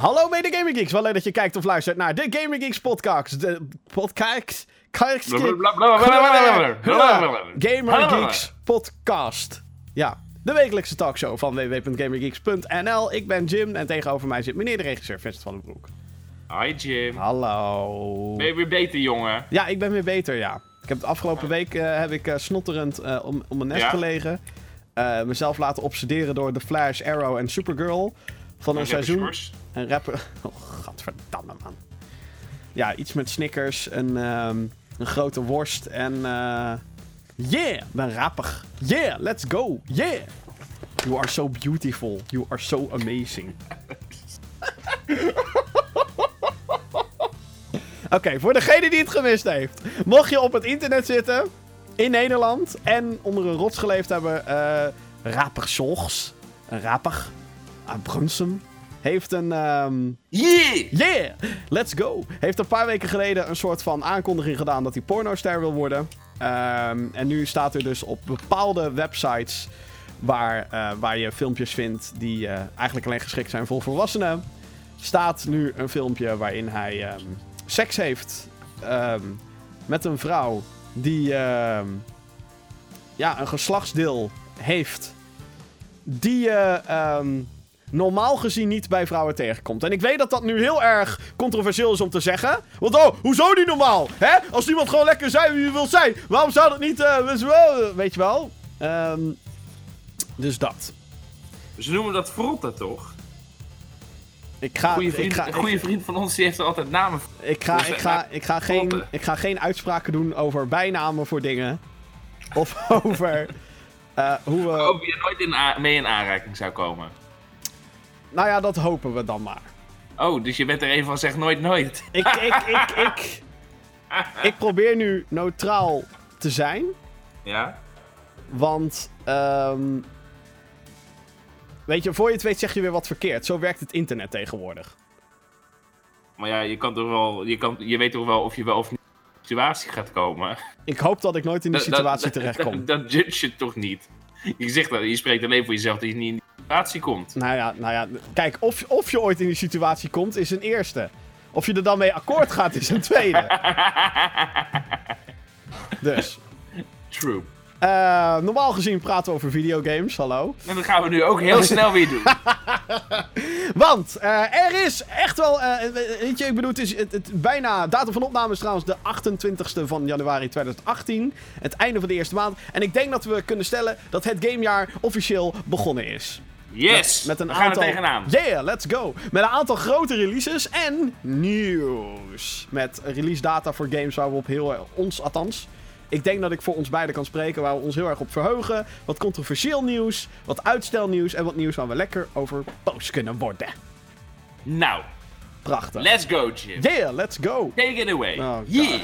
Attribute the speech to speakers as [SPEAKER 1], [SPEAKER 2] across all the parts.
[SPEAKER 1] Hallo mede Gaming Geeks, wel leuk dat je kijkt of luistert naar de Gaming Geeks podcast. De podcast... Gamer Geeks podcast. Ja, de wekelijkse talkshow van www.gamergeeks.nl. Ik ben Jim en tegenover mij zit meneer de regisseur Vincent van den Broek.
[SPEAKER 2] Hi Jim.
[SPEAKER 1] Hallo.
[SPEAKER 2] Ben je weer beter, jongen?
[SPEAKER 1] Ja, ik ben weer beter, ja. Ik heb de afgelopen week uh, heb ik uh, snotterend uh, om, om mijn nest ja? gelegen. mezelf laten obsederen door The Flash, Arrow en Supergirl. Van een, een seizoen. Een rapper. Oh, godverdamme, man. Ja, iets met Snickers, een, um, een grote worst en. Uh, yeah, ben rappig. Yeah, let's go. Yeah. You are so beautiful. You are so amazing. Oké, okay, voor degene die het gemist heeft. Mocht je op het internet zitten, in Nederland, en onder een rots geleefd hebben, uh, rapig Solgs, een rapig, uh, Brunsum, heeft een. Um...
[SPEAKER 2] Yeah!
[SPEAKER 1] Yeah! Let's go! Heeft een paar weken geleden een soort van aankondiging gedaan dat hij pornoster wil worden. Um, en nu staat er dus op bepaalde websites waar, uh, waar je filmpjes vindt die uh, eigenlijk alleen geschikt zijn voor volwassenen. Staat nu een filmpje waarin hij um, seks heeft met een vrouw die ja, een geslachtsdeel heeft. Die uh, normaal gezien niet bij vrouwen tegenkomt. En ik weet dat dat nu heel erg controversieel is om te zeggen. Want oh, hoezo niet normaal? Hè? Als iemand gewoon lekker zijn wie je wil zijn, waarom zou dat niet... Uh, weet je wel? Um, dus dat.
[SPEAKER 2] Ze noemen dat frotten, toch?
[SPEAKER 1] Ik ga,
[SPEAKER 2] goeie vriend,
[SPEAKER 1] ik ga,
[SPEAKER 2] een goede vriend van ons die heeft er altijd namen voor.
[SPEAKER 1] Ik ga, dus, ik, ga, ik, ga geen, ik ga geen uitspraken doen over bijnamen voor dingen. Of over uh, hoe we...
[SPEAKER 2] Over je nooit in mee in aanraking zou komen.
[SPEAKER 1] Nou ja, dat hopen we dan maar.
[SPEAKER 2] Oh, dus je bent er een van zeg nooit nooit.
[SPEAKER 1] Ik, ik, ik, ik, ik probeer nu neutraal te zijn.
[SPEAKER 2] Ja?
[SPEAKER 1] Want, um, weet je, voor je het weet zeg je weer wat verkeerd. Zo werkt het internet tegenwoordig.
[SPEAKER 2] Maar ja, je kan toch wel, je, kan, je weet toch wel of je wel of niet in die situatie gaat komen.
[SPEAKER 1] Ik hoop dat ik nooit in die situatie terechtkom.
[SPEAKER 2] Dat, dat judge je toch niet. Je zegt dat, je spreekt alleen voor jezelf dat je niet in situatie komt.
[SPEAKER 1] Nou ja, nou ja kijk, of, of je ooit in die situatie komt, is een eerste. Of je er dan mee akkoord gaat, is een tweede. dus.
[SPEAKER 2] True.
[SPEAKER 1] Uh, normaal gezien praten we over videogames, hallo.
[SPEAKER 2] En dat gaan we nu ook heel snel weer doen.
[SPEAKER 1] Want uh, er is echt wel, uh, weet je, ik bedoel, het is het, het, bijna, datum van opname is trouwens de 28ste van januari 2018. Het einde van de eerste maand. En ik denk dat we kunnen stellen dat het gamejaar officieel begonnen is.
[SPEAKER 2] Yes! Met, met een we aantal... gaan er tegenaan.
[SPEAKER 1] Yeah, let's go! Met een aantal grote releases en nieuws. Met release data voor games waar we op heel, ons althans, ik denk dat ik voor ons beiden kan spreken waar we ons heel erg op verheugen. Wat controversieel nieuws, wat uitstelnieuws en wat nieuws waar we lekker over post kunnen worden.
[SPEAKER 2] Nou.
[SPEAKER 1] Prachtig.
[SPEAKER 2] Let's go, Jim.
[SPEAKER 1] Yeah, let's go.
[SPEAKER 2] Take it away. Oh, yeah.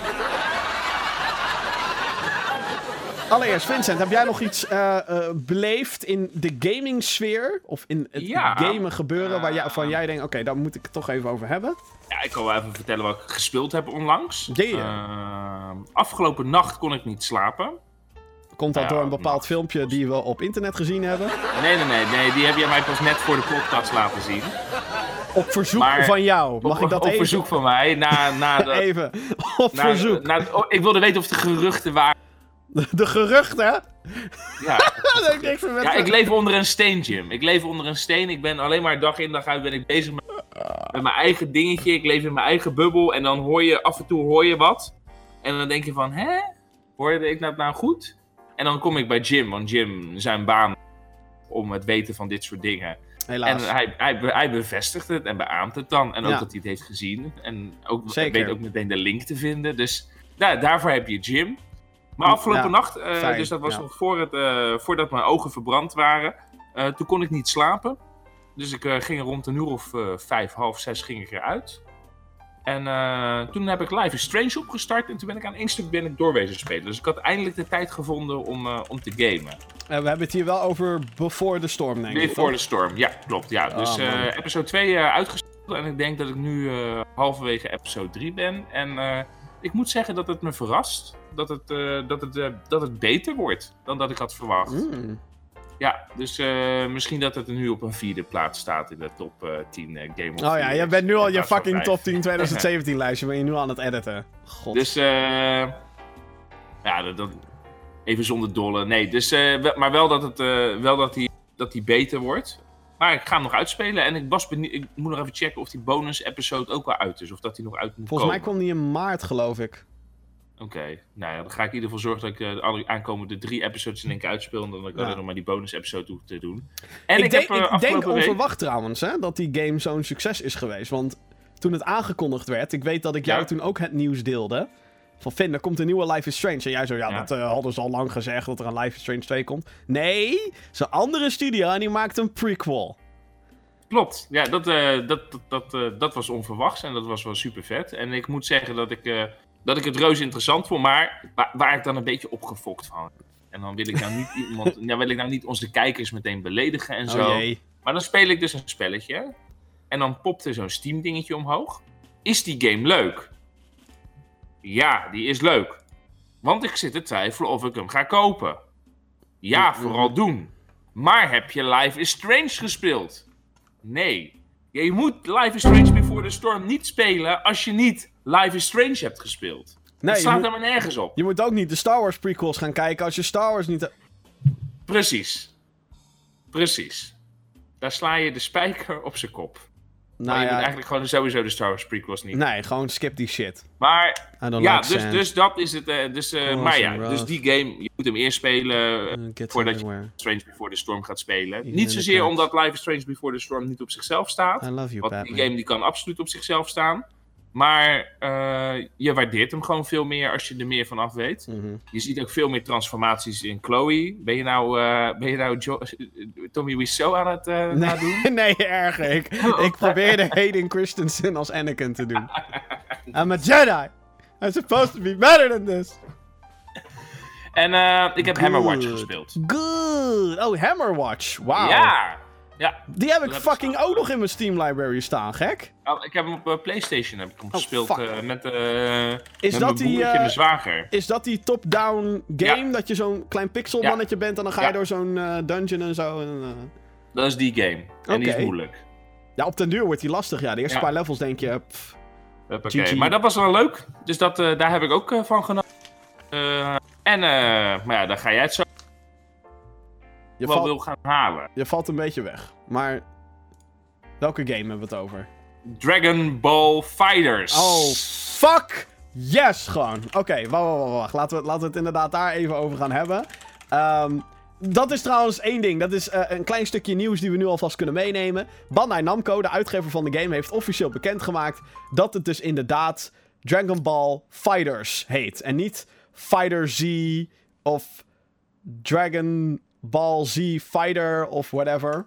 [SPEAKER 1] Allereerst, Vincent, heb jij nog iets uh, uh, beleefd in de gaming sfeer? Of in het
[SPEAKER 2] ja.
[SPEAKER 1] gamen gebeuren waar jij, van jij denkt, oké, okay, daar moet ik het toch even over hebben?
[SPEAKER 2] Ja, ik kan wel even vertellen wat ik gespeeld heb onlangs.
[SPEAKER 1] Yeah.
[SPEAKER 2] Uh, afgelopen nacht kon ik niet slapen.
[SPEAKER 1] Komt dat door een bepaald filmpje die we op internet gezien hebben?
[SPEAKER 2] Nee, nee, nee, nee. Die heb jij mij pas net voor de podcast laten zien.
[SPEAKER 1] Op verzoek maar, van jou. Mag
[SPEAKER 2] op,
[SPEAKER 1] ik dat
[SPEAKER 2] op
[SPEAKER 1] even?
[SPEAKER 2] Op verzoek van mij. Na, na de,
[SPEAKER 1] even. Op
[SPEAKER 2] na,
[SPEAKER 1] verzoek.
[SPEAKER 2] Na, oh, ik wilde weten of de geruchten waren.
[SPEAKER 1] De geruchten?
[SPEAKER 2] Ja.
[SPEAKER 1] ik,
[SPEAKER 2] ja, ik leef onder een steen, Jim. Ik leef onder een steen. Ik ben alleen maar dag in dag uit ben ik bezig met, met mijn eigen dingetje. Ik leef in mijn eigen bubbel. En dan hoor je af en toe hoor je wat. En dan denk je van, hè? Hoorde ik dat nou goed? En dan kom ik bij Jim. Want Jim, zijn baan om het weten van dit soort dingen.
[SPEAKER 1] Helaas.
[SPEAKER 2] En hij, hij, hij bevestigt het en beaamt het dan. En ook ja. dat hij het heeft gezien. En ook, weet ook meteen de link te vinden. Dus ja, daarvoor heb je Jim. Maar afgelopen ja, nacht, uh, dus dat was ja. nog voor het, uh, voordat mijn ogen verbrand waren, uh, toen kon ik niet slapen. Dus ik ging rond een uur of vijf, half zes ging ik eruit. En toen heb ik Live is Strange opgestart en toen ben ik aan één stuk ben ik doorwezen spelen. Dus ik had eindelijk de tijd gevonden om, om te gamen.
[SPEAKER 1] we hebben het hier wel over Before the Storm, denk ik.
[SPEAKER 2] Before the Storm, ja, klopt. Ja. Dus oh, episode 2 uitgesteld en ik denk dat ik nu halverwege episode 3 ben. En ik moet zeggen dat het me verrast dat het, uh, dat, het, uh, dat het beter wordt dan dat ik had verwacht.
[SPEAKER 1] Mm.
[SPEAKER 2] Ja, dus uh, misschien dat het er nu op een vierde plaats staat in de top uh, 10 uh, Game of
[SPEAKER 1] Oh ja, je bent nu al je fucking top 10 2017 lijstje, ben je nu aan het editen. God.
[SPEAKER 2] Dus, eh ja, dat, dat, even zonder dolle. Nee, dus, maar wel dat, het, wel dat, die, dat die beter wordt. Maar ik ga hem nog uitspelen en ik, was ik moet nog even checken of die bonus-episode ook wel uit is. Of dat hij nog uit moet
[SPEAKER 1] Volgens
[SPEAKER 2] mij
[SPEAKER 1] kwam die in maart, geloof ik.
[SPEAKER 2] Oké, nou ja, dan ga ik in ieder geval zorgen dat ik uh, alle aankomende drie episodes in één keer uitspeel. En dan ik ja. nog maar die bonus-episode hoef te doen. En
[SPEAKER 1] ik, ik, denk, heb, uh, ik denk onverwacht trouwens hè, dat die game zo'n succes is geweest. Want toen het aangekondigd werd, ik weet dat ik jou toen ook het nieuws deelde. Van Finn, er komt een nieuwe Life is Strange. En jij zo, ja, dat uh, hadden ze al lang gezegd dat er een Life is Strange 2 komt. Nee, zijn andere studio en die maakt een prequel.
[SPEAKER 2] Klopt, ja, dat, dat, dat, dat, dat was onverwachts en dat was wel super vet. En ik moet zeggen dat ik dat ik het reuze interessant vond, maar waar, waar, ik dan een beetje opgefokt van. En dan wil ik nou niet iemand, ja, wil ik nou niet onze kijkers meteen beledigen en oh zo. Oh maar dan speel ik dus een spelletje. En dan popt er zo'n Steam dingetje omhoog. Is die game leuk? Ja, die is leuk. Want ik zit te twijfelen of ik hem ga kopen. Ja, vooral doen. Maar heb je Life is Strange gespeeld? Nee. Je moet Life is Strange Before the Storm niet spelen als je niet Life is Strange hebt gespeeld. Nee, slaat maar nergens op.
[SPEAKER 1] Je moet ook niet de Star Wars prequels gaan kijken als je Star Wars niet...
[SPEAKER 2] Precies. Precies. Daar sla je de spijker op zijn kop. Nou maar je ja, moet eigenlijk gewoon sowieso de Star Wars prequels niet.
[SPEAKER 1] Nee, gewoon skip die shit.
[SPEAKER 2] Maar ja, dus, dus dat is het. Uh, dus, uh, maar ja, dus die game, je moet hem eerst spelen uh, voordat je Strange Before the Storm gaat spelen. niet zozeer omdat Life is Strange Before the Storm niet op zichzelf staat. I love you, want die game die kan absoluut op zichzelf staan. Maar uh, je waardeert hem gewoon veel meer als je er meer van af weet. Mm -hmm. Je ziet ook veel meer transformaties in Chloe. Ben je nou, uh, ben je nou jo Tommy Wiseau aan het uh,
[SPEAKER 1] nee,
[SPEAKER 2] nadoen?
[SPEAKER 1] nee, erg. Ik, ik probeerde Hayden Christensen als Anakin te doen. I'm a Jedi. I'm supposed to be better than this.
[SPEAKER 2] En ik heb Hammerwatch gespeeld.
[SPEAKER 1] Good. Oh, Hammerwatch. Wow.
[SPEAKER 2] Ja. Ja.
[SPEAKER 1] Die heb ik fucking ook nog in mijn Steam library staan, gek.
[SPEAKER 2] Oh, ik heb hem op uh, PlayStation heb ik hem oh, gespeeld uh, met, uh, is met dat die, en mijn zwager.
[SPEAKER 1] Is dat die top-down game? Dat je zo'n klein pixelmannetje bent en dan ga je door zo'n dungeon en zo? En,
[SPEAKER 2] Dat is die game. En die is moeilijk.
[SPEAKER 1] Ja, op den duur wordt die lastig. Ja, de eerste paar levels denk je...
[SPEAKER 2] Oké, maar dat was wel leuk. Dus dat, daar heb ik ook van genomen. en, maar ja, dan ga jij het zo je wel wil gaan halen.
[SPEAKER 1] Je valt een beetje weg. Maar welke game hebben we het over?
[SPEAKER 2] Dragon Ball Fighters.
[SPEAKER 1] Oh, fuck yes, gewoon. Oké, okay, wacht, wacht, wacht. Laten we, laten we het inderdaad daar even over gaan hebben. Um, dat is trouwens één ding. Dat is uh, een klein stukje nieuws die we nu alvast kunnen meenemen. Bandai Namco, de uitgever van de game, heeft officieel bekendgemaakt dat het dus inderdaad Dragon Ball Fighters heet. En niet Fighter Z of Dragon Ball Z Fighter of whatever.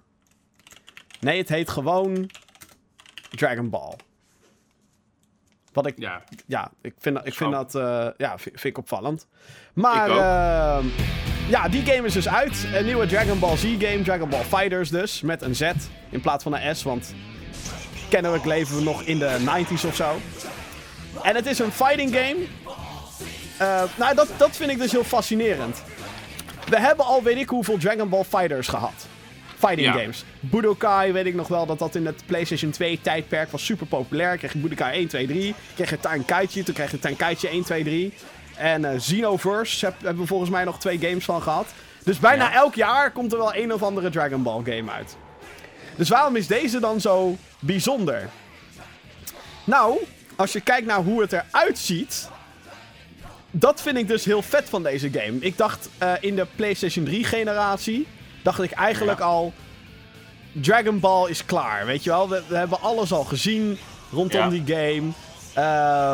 [SPEAKER 1] Nee, het heet gewoon Dragon Ball. Wat ik. Ja, ja ik vind, ik vind dat. Uh, ja, vind, ik opvallend. Maar. Uh, ja, die game is dus uit. Een nieuwe Dragon Ball Z game. Dragon Ball Fighters dus. Met een Z in plaats van een S. Want. Kennelijk leven we nog in de 90s of zo. En het is een fighting game. Uh, nou, dat, dat vind ik dus heel fascinerend. We hebben al weet ik hoeveel Dragon Ball Fighters gehad. Fighting games. Budokai, weet ik nog wel, dat dat in het PlayStation 2 tijdperk was super populair. Kreeg je Budokai 1, 2, 3. Kreeg je Tenkaichi, toen kreeg je Tenkaichi 1, 2, 3. En uh, Xenoverse heb, hebben we volgens mij nog twee games van gehad. Dus bijna elk jaar komt er wel een of andere Dragon Ball game uit. Dus waarom is deze dan zo bijzonder? Nou, als je kijkt naar hoe het eruit ziet, dat vind ik dus heel vet van deze game. Ik dacht uh, in de PlayStation 3 generatie, dacht ik eigenlijk al, Dragon Ball is klaar, weet je wel. We, we hebben alles al gezien rondom die game.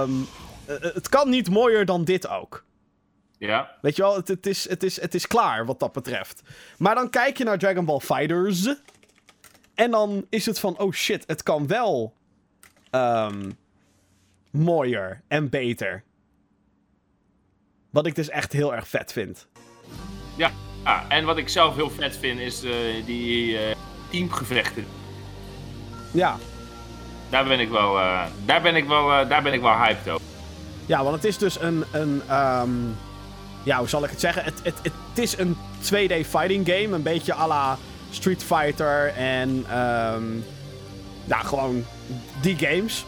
[SPEAKER 1] Um, het kan niet mooier dan dit ook.
[SPEAKER 2] Ja.
[SPEAKER 1] Weet je wel, het, het, is, het, is, het is klaar wat dat betreft. Maar dan kijk je naar Dragon Ball Fighters. En dan is het van, oh shit, het kan wel um, mooier en beter. Wat ik dus echt heel erg vet vind.
[SPEAKER 2] Ja, ah, en wat ik zelf heel vet vind is uh, die uh, teamgevechten.
[SPEAKER 1] Ja.
[SPEAKER 2] Daar ben ik wel, uh, daar ben ik wel, daar ben ik wel hyped over.
[SPEAKER 1] Ja, want het is dus een, een um, ja, hoe zal ik het zeggen? Het, het, het, is een 2D fighting game. Een beetje à la Street Fighter en. Um, ja, gewoon die games.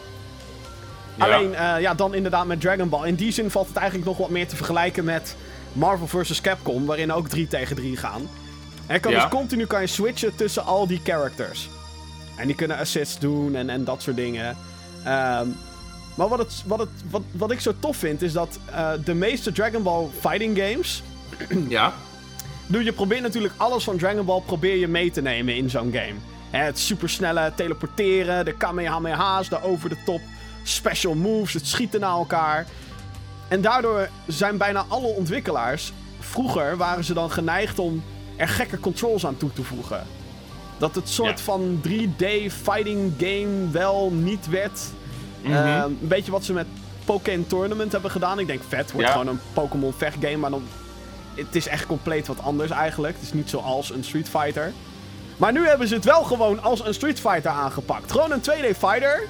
[SPEAKER 1] Alleen, uh, ja, dan inderdaad met Dragon Ball. In die zin valt het eigenlijk nog wat meer te vergelijken met Marvel vs. Capcom, waarin ook 3 tegen 3 gaan. En kan dus continu kan je switchen tussen al die characters. En die kunnen assists doen en, en dat soort dingen. Um, maar wat, het, wat, het, wat, wat ik zo tof vind, is dat uh, de meeste Dragon Ball fighting games...
[SPEAKER 2] ja.
[SPEAKER 1] Doe, je probeert natuurlijk alles van Dragon Ball probeer je mee te nemen in zo'n game. Het supersnelle teleporteren, de Kamehameha's, de over-the-top special moves, het schieten naar elkaar. En daardoor zijn bijna alle ontwikkelaars... Vroeger waren ze dan geneigd om er gekke controls aan toe te voegen. Dat het soort van 3D fighting game wel niet werd. Mhm. Ehm, een beetje wat ze met Pokémon Tournament hebben gedaan. Ik denk vet, wordt gewoon een Pokémon vechtgame, maar dan... Het is echt compleet wat anders eigenlijk. Het is niet zoals een Street Fighter. Maar nu hebben ze het wel gewoon als een Street Fighter aangepakt. Gewoon een 2D fighter.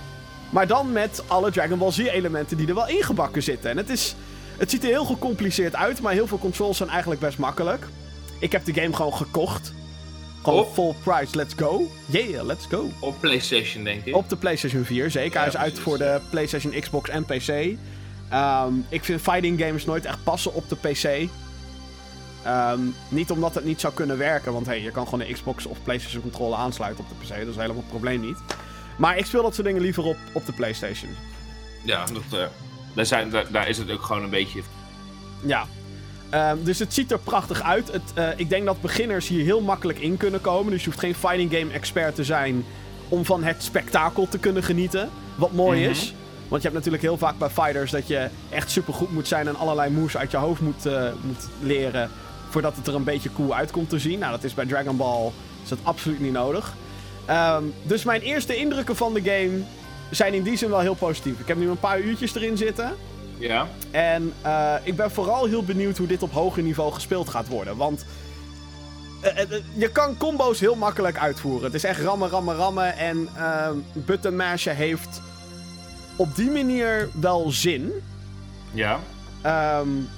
[SPEAKER 1] Maar dan met alle Dragon Ball Z elementen die er wel ingebakken zitten. En het is... Het ziet er heel gecompliceerd uit, maar heel veel controls zijn eigenlijk best makkelijk. Ik heb de game gewoon gekocht. Gewoon op? full price, let's go. Yeah, let's go.
[SPEAKER 2] Op PlayStation, denk ik.
[SPEAKER 1] Op de PlayStation 4, zeker. Hij is uit voor de PlayStation, Xbox en PC. Ehm, ik vind fighting games nooit echt passen op de PC. Ehm, niet omdat het niet zou kunnen werken, want hey, je kan gewoon een Xbox of PlayStation controller aansluiten op de PC. Dat is helemaal probleem niet. Maar ik speel dat soort dingen liever op, op de PlayStation.
[SPEAKER 2] Ja, dat, uh, daar, zijn, daar, daar is het ook gewoon een beetje.
[SPEAKER 1] Ja, Um, dus het ziet er prachtig uit. Het, uh, ik denk dat beginners hier heel makkelijk in kunnen komen. Dus je hoeft geen fighting game expert te zijn om van het spektakel te kunnen genieten. Wat mooi mm -hmm. is. Want je hebt natuurlijk heel vaak bij fighters dat je echt super goed moet zijn en allerlei moves uit je hoofd moet, uh, moet leren. Voordat het er een beetje cool uit komt te zien. Nou, dat is bij Dragon Ball is dat absoluut niet nodig. Um, dus mijn eerste indrukken van de game zijn in die zin wel heel positief. Ik heb nu een paar uurtjes erin zitten.
[SPEAKER 2] Ja.
[SPEAKER 1] En uh, ik ben vooral heel benieuwd hoe dit op hoger niveau gespeeld gaat worden. Want uh, je kan combo's heel makkelijk uitvoeren. Het is echt rammen, rammen, rammen. En button mashen heeft op die manier wel zin.
[SPEAKER 2] Ja.
[SPEAKER 1] Um,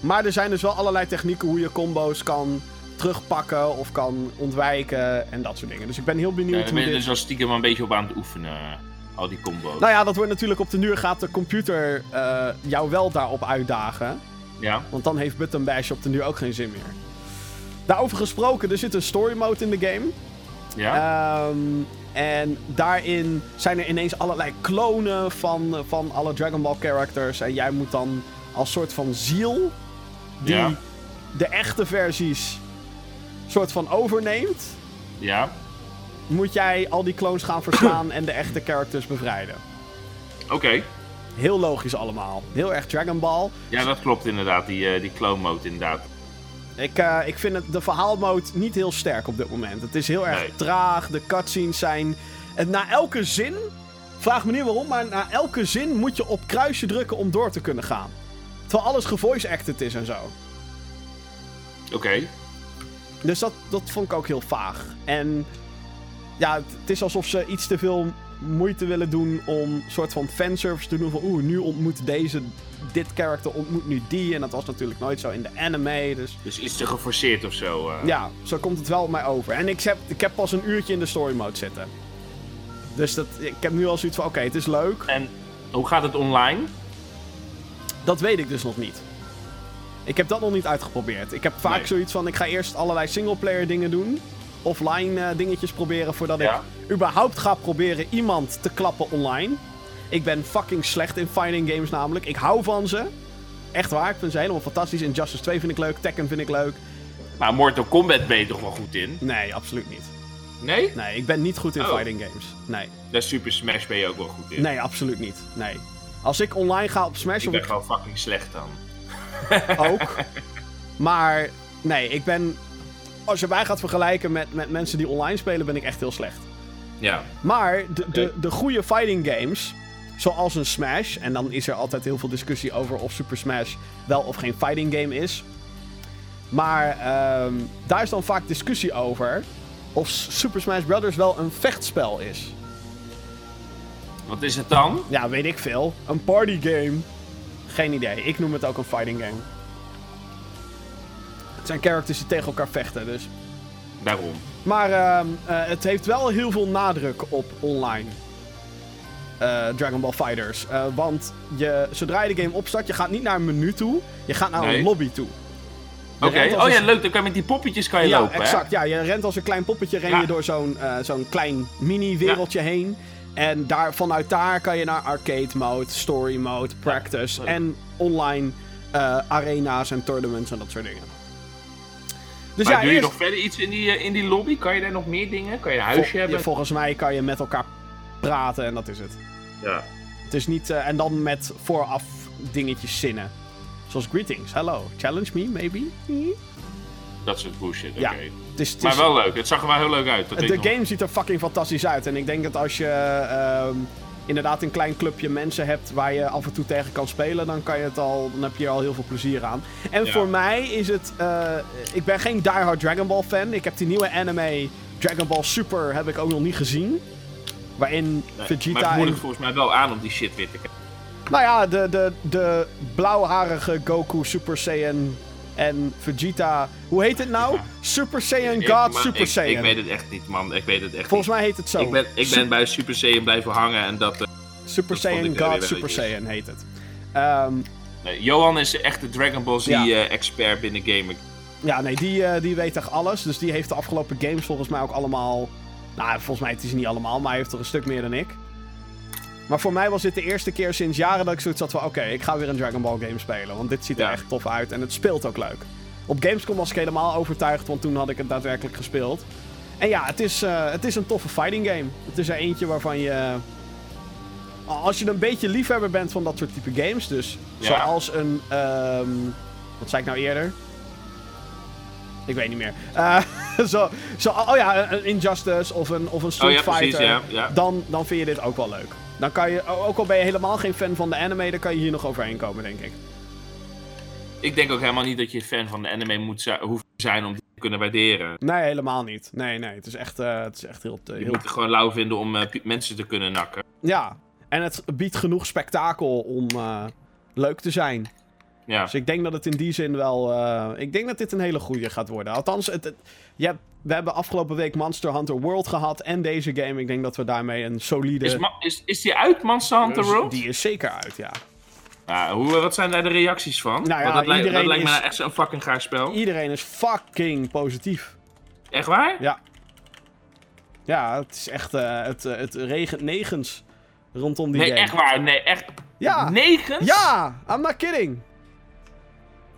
[SPEAKER 1] maar er zijn dus wel allerlei technieken hoe je combo's kan terugpakken of kan ontwijken en dat soort dingen. Dus ik ben heel benieuwd ja, hoe
[SPEAKER 2] ben je
[SPEAKER 1] dus
[SPEAKER 2] wel stiekem een beetje op aan het oefenen al die combo's.
[SPEAKER 1] Nou ja, dat wordt natuurlijk op de duur gaat de computer uh, jou wel daarop uitdagen.
[SPEAKER 2] Ja.
[SPEAKER 1] Want dan heeft Button Bash op de duur ook geen zin meer. Daarover gesproken, er zit een story mode in de game.
[SPEAKER 2] Ja.
[SPEAKER 1] Um, en daarin zijn er ineens allerlei klonen van, van alle Dragon Ball characters. En jij moet dan als soort van ziel die ja. de echte versies soort van overneemt.
[SPEAKER 2] Ja
[SPEAKER 1] moet jij al die clones gaan verslaan en de echte characters bevrijden.
[SPEAKER 2] Oké.
[SPEAKER 1] Heel logisch allemaal. Heel erg Dragon Ball.
[SPEAKER 2] Ja, dat klopt inderdaad, die, uh, die clone mode inderdaad.
[SPEAKER 1] Ik, uh, ik vind het, de verhaalmode niet heel sterk op dit moment. Het is heel erg traag, de cutscenes zijn... En na elke zin, vraag me niet waarom, maar na elke zin moet je op kruisje drukken om door te kunnen gaan. Terwijl alles gevoice-acted is en zo.
[SPEAKER 2] Oké.
[SPEAKER 1] Dus dat, dat vond ik ook heel vaag. En ja, het is alsof ze iets te veel moeite willen doen om een soort van fanservice te doen van oeh, nu ontmoet deze dit karakter ontmoet nu die. En dat was natuurlijk nooit zo in de anime. Dus,
[SPEAKER 2] dus iets te geforceerd of zo. Uh...
[SPEAKER 1] Ja, zo komt het wel op mij over. En ik heb, ik heb pas een uurtje in de story mode zitten. Dus dat, ik heb nu al zoiets van oké, het is leuk.
[SPEAKER 2] En hoe gaat het online?
[SPEAKER 1] Dat weet ik dus nog niet. Ik heb dat nog niet uitgeprobeerd. Ik heb vaak zoiets van ik ga eerst allerlei singleplayer dingen doen offline uh, dingetjes proberen voordat ik überhaupt ga proberen iemand te klappen online. Ik ben fucking slecht in fighting games namelijk. Ik hou van ze. Echt waar, ik vind ze helemaal fantastisch. Injustice 2 vind ik leuk, Tekken vind ik leuk.
[SPEAKER 2] Maar Mortal Kombat ben je toch wel goed in?
[SPEAKER 1] Nee, absoluut niet.
[SPEAKER 2] Nee?
[SPEAKER 1] Nee, ik ben niet goed in oh. fighting games. Nee.
[SPEAKER 2] Daar Super Smash ben je ook wel goed in?
[SPEAKER 1] Nee, absoluut niet. Nee. Als ik online ga op Smash...
[SPEAKER 2] Ik ben gewoon fucking slecht dan.
[SPEAKER 1] Ook. Maar nee, ik ben als je mij gaat vergelijken met, met mensen die online spelen, ben ik echt heel slecht.
[SPEAKER 2] Ja.
[SPEAKER 1] Maar de, de, de goede fighting games, zoals een Smash, en dan is er altijd heel veel discussie over of Super Smash wel of geen fighting game is. Maar uh, daar is dan vaak discussie over of Super Smash Bros. wel een vechtspel is.
[SPEAKER 2] Wat is het dan?
[SPEAKER 1] Ja, weet ik veel. Een party game. Geen idee. Ik noem het ook een fighting game. Het zijn characters die tegen elkaar vechten, dus...
[SPEAKER 2] Daarom.
[SPEAKER 1] Maar uh, het heeft wel heel veel nadruk op online. Uh, Dragon Ball Fighters. Uh, want je, zodra je de game opstart, je gaat niet naar een menu toe. Je gaat naar een lobby toe.
[SPEAKER 2] Oké, oh ja, leuk. Dan kan je met die poppetjes kan je
[SPEAKER 1] ja,
[SPEAKER 2] lopen,
[SPEAKER 1] exact. Ja, je rent als een klein poppetje ren je door zo'n zo'n klein mini-wereldje heen. En daar, vanuit daar kan je naar arcade mode, story mode, practice en online arena's en tournaments en dat soort dingen.
[SPEAKER 2] Dus maar ja, doe je nog verder iets in die, in die lobby? Kan je daar nog meer dingen? Kan je een huisje hebben?
[SPEAKER 1] volgens mij kan je met elkaar praten en dat is het.
[SPEAKER 2] Ja.
[SPEAKER 1] Het is niet... Uh, en dan met vooraf dingetjes zinnen. Zoals greetings, hello, challenge me, maybe?
[SPEAKER 2] Dat soort bullshit, oké. Ja, het is, het maar wel leuk, het zag er wel heel leuk uit.
[SPEAKER 1] de game ziet er fucking fantastisch uit. En ik denk dat als je uh, inderdaad een klein clubje mensen hebt waar je af en toe tegen kan spelen, dan, kan je het al, dan heb je er al heel veel plezier aan. En voor mij is het... Uh, ik ben geen diehard Dragon Ball fan. Ik heb die nieuwe anime Dragon Ball Super heb ik ook nog niet gezien. Waarin nee, Vegeta... Maar
[SPEAKER 2] het moeilijk volgens mij wel aan om die shit weer te krijgen.
[SPEAKER 1] Nou ja, de, de, de blauwharige Goku Super Saiyan en Vegeta... Hoe heet het nou? Super Saiyan God Super Saiyan.
[SPEAKER 2] Ik weet het echt niet, man. Ik weet het echt
[SPEAKER 1] Volgens mij heet het zo.
[SPEAKER 2] Ik ben, ik ben bij Super Saiyan blijven hangen en dat... Uh,
[SPEAKER 1] Super Saiyan God Super Saiyan heet het. Um,
[SPEAKER 2] nee, Johan is echt de Dragon Ball Z-expert eh, binnen gaming.
[SPEAKER 1] Ja, nee, die, uh, die weet echt alles. Dus die heeft de afgelopen games volgens mij ook allemaal nou, volgens mij het is niet allemaal, maar hij heeft er een stuk meer dan ik. Maar voor mij was dit de eerste keer sinds jaren dat ik zoiets had van... Oké, ik ga weer een Dragon Ball game spelen. Want dit ziet er echt tof uit en het speelt ook leuk. Op Gamescom was ik helemaal overtuigd, want toen had ik het daadwerkelijk gespeeld. En ja, het is, uh, het is een toffe fighting game. Het is er eentje waarvan je... Als je een beetje liefhebber bent van dat soort type games, dus zoals een... Um, wat zei ik nou eerder? Ik weet niet meer. Uh, zo, zo, oh ja, een Injustice of een, of een Street oh, ja, Fighter. Precies, ja, Dan, dan vind je dit ook wel leuk. Dan kan je, ook al ben je helemaal geen fan van de anime, dan kan je hier nog overheen komen, denk ik.
[SPEAKER 2] Ik denk ook helemaal niet dat je fan van de anime moet zijn, hoeft te zijn om die te kunnen waarderen.
[SPEAKER 1] Nee, helemaal niet. Nee, nee. Het is echt, uh, het is echt heel...
[SPEAKER 2] heel... Je moet het gewoon lauw vinden om uh, mensen te kunnen nakken.
[SPEAKER 1] Ja, en het biedt genoeg spektakel om uh, leuk te zijn. Ja. Dus ik denk dat het in die zin wel. Uh, ik denk dat dit een hele goede gaat worden. Althans, het, het, je hebt, we hebben afgelopen week Monster Hunter World gehad en deze game. Ik denk dat we daarmee een solide.
[SPEAKER 2] Is, is, is die uit, Monster Hunter dus World?
[SPEAKER 1] Die is zeker uit, ja.
[SPEAKER 2] Hoe, wat zijn daar de reacties van? Nou ja, dat, lijkt, dat lijkt me nou echt zo'n fucking gaar spel.
[SPEAKER 1] Iedereen is fucking positief.
[SPEAKER 2] Echt waar?
[SPEAKER 1] Ja. Ja, het is echt. Uh, het, uh, het regent negens rondom die
[SPEAKER 2] nee,
[SPEAKER 1] game.
[SPEAKER 2] Nee, echt waar. Nee, echt.
[SPEAKER 1] Ja.
[SPEAKER 2] Negens?
[SPEAKER 1] Ja, I'm not kidding.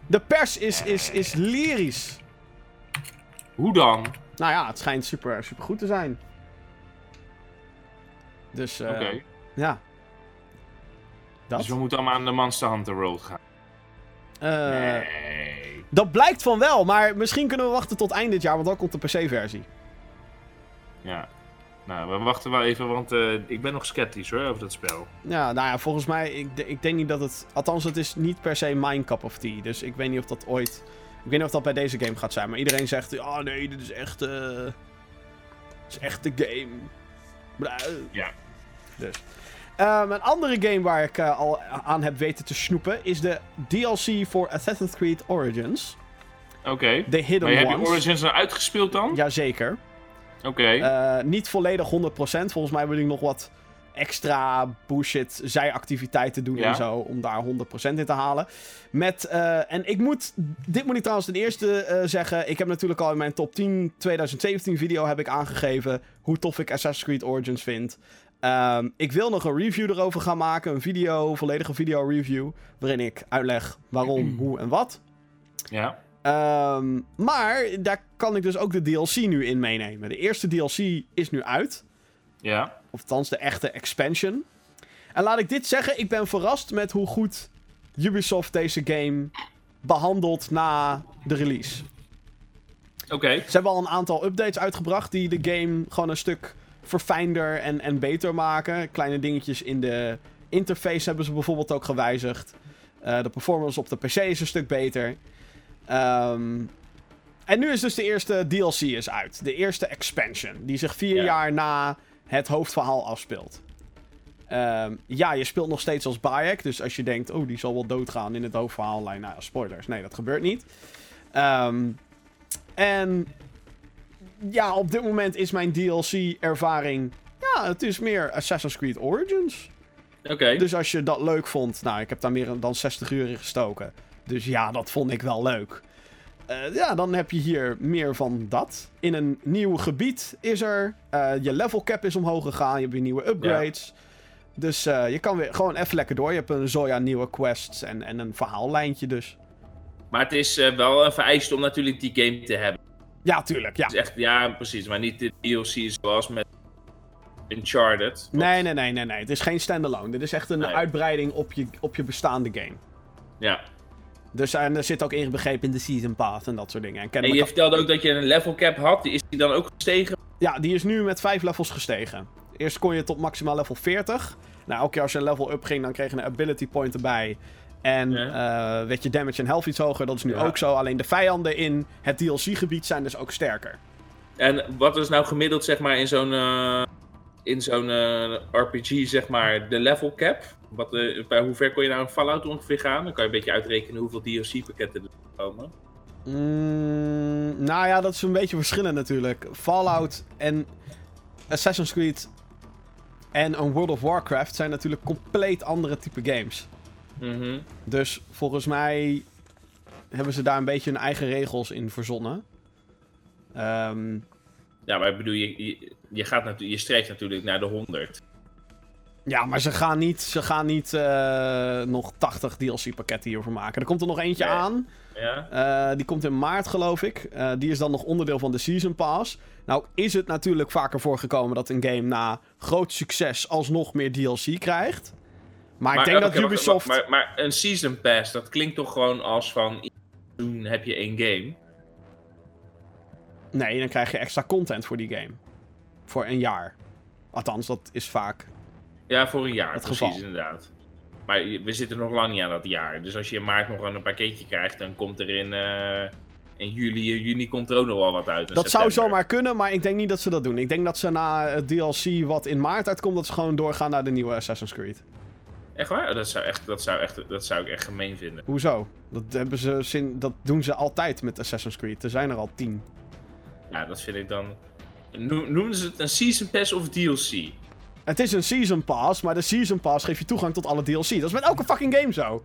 [SPEAKER 1] De pers is, is, is lyrisch.
[SPEAKER 2] Hoe dan?
[SPEAKER 1] Nou ja, het schijnt super, super goed te zijn. Dus, uh, Oké. Ja.
[SPEAKER 2] Dat? Dus we moeten allemaal aan de Monster Hunter World gaan.
[SPEAKER 1] Uh, nee. Dat blijkt van wel, maar misschien kunnen we wachten tot eind dit jaar, want dan komt de PC-versie.
[SPEAKER 2] Ja. Nou, we wachten wel even, want uh, ik ben nog sceptisch hoor, over dat spel.
[SPEAKER 1] Ja, nou ja, volgens mij, ik, ik denk niet dat het... Althans, het is niet per se mijn cup of tea. Dus ik weet niet of dat ooit... Ik weet niet of dat bij deze game gaat zijn. Maar iedereen zegt, oh nee, dit is echt... Uh, dit is echt de game.
[SPEAKER 2] Ja.
[SPEAKER 1] Dus. Um, een andere game waar ik uh, al aan heb weten te snoepen... is de DLC voor Assassin's Creed Origins.
[SPEAKER 2] Oké. Okay. De Hidden maar heb je Origins nou uitgespeeld dan?
[SPEAKER 1] Jazeker.
[SPEAKER 2] Oké.
[SPEAKER 1] Eh, niet volledig 100%. Volgens mij wil ik nog wat extra bullshit zijactiviteiten doen en zo. Om daar 100% in te halen. Met, uh, en ik moet, dit moet ik trouwens ten eerste uh, zeggen. Ik heb natuurlijk al in mijn top 10 2017 video heb ik aangegeven hoe tof ik Assassin's Creed Origins vind. Um, ik wil nog een review erover gaan maken. Een video, volledige video review. Waarin ik uitleg waarom, hoe en wat.
[SPEAKER 2] Ja.
[SPEAKER 1] Um, maar daar kan ik dus ook de DLC nu in meenemen. De eerste DLC is nu uit.
[SPEAKER 2] Ja.
[SPEAKER 1] Of althans de echte expansion. En laat ik dit zeggen, ik ben verrast met hoe goed Ubisoft deze game behandelt na de release.
[SPEAKER 2] Oké.
[SPEAKER 1] Ze hebben al een aantal updates uitgebracht die de game gewoon een stuk verfijnder en, en beter maken. Kleine dingetjes in de interface hebben ze bijvoorbeeld ook gewijzigd. Uh, de performance op de PC is een stuk beter. Um, en nu is dus de eerste DLC is uit. De eerste expansion. Die zich vier jaar na het hoofdverhaal afspeelt. Um, ja, je speelt nog steeds als Bayek. Dus als je denkt, oh, die zal wel doodgaan in het hoofdverhaal. Nou, spoilers. Nee, dat gebeurt niet. Um, en ja, op dit moment is mijn DLC-ervaring. Ja, het is meer Assassin's Creed Origins.
[SPEAKER 2] Oké.
[SPEAKER 1] Dus als je dat leuk vond. Nou, ik heb daar meer dan 60 uur in gestoken. Dus ja, dat vond ik wel leuk. Uh, ja, dan heb je hier meer van dat. In een nieuw gebied is er. Uh, je level cap is omhoog gegaan. Je hebt weer nieuwe upgrades. Dus uh, je kan weer gewoon even lekker door. Je hebt een zoja nieuwe quests en, en een verhaallijntje dus.
[SPEAKER 2] Maar het is wel een vereiste om natuurlijk die game te hebben.
[SPEAKER 1] Ja, tuurlijk. Ja,
[SPEAKER 2] echt, ja precies. Maar niet de DLC zoals met Uncharted.
[SPEAKER 1] Nee, nee, nee, nee, nee. Het is geen standalone. Dit is echt een uitbreiding op je, op je bestaande game.
[SPEAKER 2] Ja.
[SPEAKER 1] Dus en er zit ook ingebegrepen in de Season Pass en dat soort dingen.
[SPEAKER 2] En, en je vertelde ook dat je een level cap had. Is die dan ook gestegen?
[SPEAKER 1] Ja, die is nu met vijf levels gestegen. Eerst kon je tot maximaal level 40. Nou, elke keer als je een level up ging, dan kreeg je een ability point erbij. En ja. uh, werd je damage en health iets hoger. Dat is nu ook zo. Alleen de vijanden in het DLC-gebied zijn dus ook sterker.
[SPEAKER 2] En wat is nou gemiddeld, zeg maar, in zo'n uh, in zo'n uh, RPG, zeg maar, de level cap? Wat, bij hoe ver kon je nou een Fallout ongeveer gaan? Dan kan je een beetje uitrekenen hoeveel DLC-pakketten er komen.
[SPEAKER 1] Mm, nou ja, dat is een beetje verschillend natuurlijk. Fallout en Assassin's Creed en een World of Warcraft zijn natuurlijk compleet andere type games.
[SPEAKER 2] Mhm.
[SPEAKER 1] Dus volgens mij hebben ze daar een beetje hun eigen regels in verzonnen. Um,
[SPEAKER 2] ja, maar ik bedoel, je, je, je, gaat je streeft natuurlijk naar de 100.
[SPEAKER 1] Ja, maar ze gaan niet, ze gaan niet uh, nog 80 DLC-pakketten hiervoor maken. Er komt er nog eentje aan.
[SPEAKER 2] Ja.
[SPEAKER 1] Uh, die komt in maart, geloof ik. Uh, die is dan nog onderdeel van de Season Pass. Nou, is het natuurlijk vaker voorgekomen dat een game na groot succes alsnog meer DLC krijgt. Maar, ik denk dat Ubisoft...
[SPEAKER 2] Maar, maar, een Season Pass, dat klinkt toch gewoon als van... Toen heb je één game.
[SPEAKER 1] Nee, dan krijg je extra content voor die game. Voor een jaar. Althans, dat is vaak...
[SPEAKER 2] Ja, voor een jaar, het precies geval. inderdaad. Maar we zitten nog lang niet aan dat jaar. Dus als je in maart nog een pakketje krijgt, dan komt er in... Uh in juli, juni komt er ook nog wel wat uit.
[SPEAKER 1] Dat zou zomaar kunnen, maar ik denk niet dat ze dat doen. Ik denk dat ze na het DLC wat in maart uitkomt, dat ze gewoon doorgaan naar de nieuwe Assassin's Creed.
[SPEAKER 2] Echt waar? Dat zou, echt, dat, zou echt, dat zou ik echt gemeen vinden.
[SPEAKER 1] Hoezo? Dat, hebben ze zin, dat doen ze altijd met Assassin's Creed. Er zijn er al tien.
[SPEAKER 2] Ja, dat vind ik dan... Noemen ze het een Season Pass of DLC?
[SPEAKER 1] Het is een Season Pass, maar de Season Pass geeft je toegang tot alle DLC. Dat is met elke fucking game zo.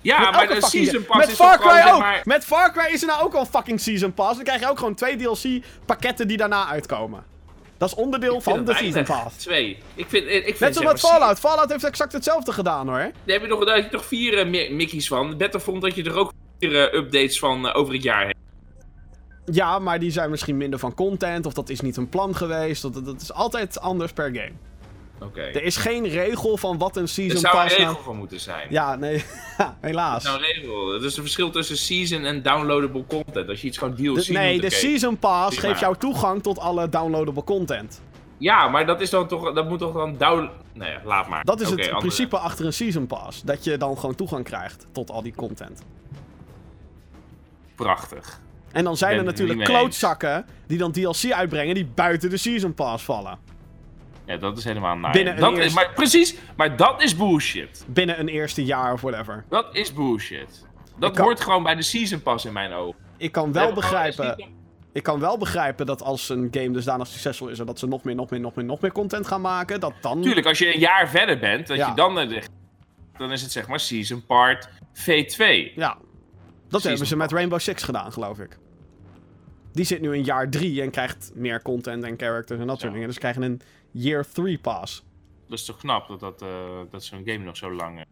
[SPEAKER 2] Ja, maar de Season Pass
[SPEAKER 1] met
[SPEAKER 2] is
[SPEAKER 1] Far Cry
[SPEAKER 2] gewoon,
[SPEAKER 1] ook. Maar... Met Far Cry is er nou ook al fucking Season Pass. Dan krijg je ook gewoon twee DLC pakketten die daarna uitkomen. Dat is onderdeel van de Season Pass.
[SPEAKER 2] Twee. Ik vind, ik vind,
[SPEAKER 1] Net zoals met Fallout. Fallout heeft exact hetzelfde gedaan hoor. Daar
[SPEAKER 2] heb je nog, daar heb je toch vier uh, Mickey's van. Battlefront dat je er ook vier uh, updates van uh, over het jaar hebt.
[SPEAKER 1] Ja, maar die zijn misschien minder van content. Of dat is niet een plan geweest. Dat, dat is altijd anders per game. Er is geen regel van wat een season pass...
[SPEAKER 2] Er zou een
[SPEAKER 1] regel
[SPEAKER 2] nou... van moeten zijn.
[SPEAKER 1] Ja, nee. helaas.
[SPEAKER 2] Er is nou een regel. Het is een verschil tussen season en downloadable content. Als je iets gewoon DLC
[SPEAKER 1] de, Nee, de season pass geeft jou toegang tot alle downloadable content.
[SPEAKER 2] Ja, maar dat is dan toch... Dat moet toch dan down... Nee, laat maar.
[SPEAKER 1] Dat is het principe achter een season pass. Dat je dan gewoon toegang krijgt tot al die content.
[SPEAKER 2] Prachtig.
[SPEAKER 1] En dan zijn er natuurlijk klootzakken die dan DLC uitbrengen die buiten de season pass vallen.
[SPEAKER 2] Ja, dat is helemaal nice. Binnen dat is, maar, precies, maar dat is bullshit.
[SPEAKER 1] Binnen een eerste jaar of whatever.
[SPEAKER 2] Dat is bullshit. Dat hoort gewoon bij de season pass in mijn ogen.
[SPEAKER 1] Ik kan wel begrijpen... Ik kan wel begrijpen dat als een game dusdanig succesvol is... dat ze nog meer, nog meer, nog meer, nog meer content gaan maken, dat dan...
[SPEAKER 2] Tuurlijk, als je een jaar verder bent, dat je dan... Dan is het zeg maar Season Part V2.
[SPEAKER 1] Ja, dat hebben ze met Rainbow Six gedaan, geloof ik. Die zit nu in jaar 3 en krijgt meer content en characters en dat soort dingen. Dus ze krijgen een Year 3 Pass.
[SPEAKER 2] Dat is toch knap dat, dat, uh, dat zo'n game nog zo lang... Uh...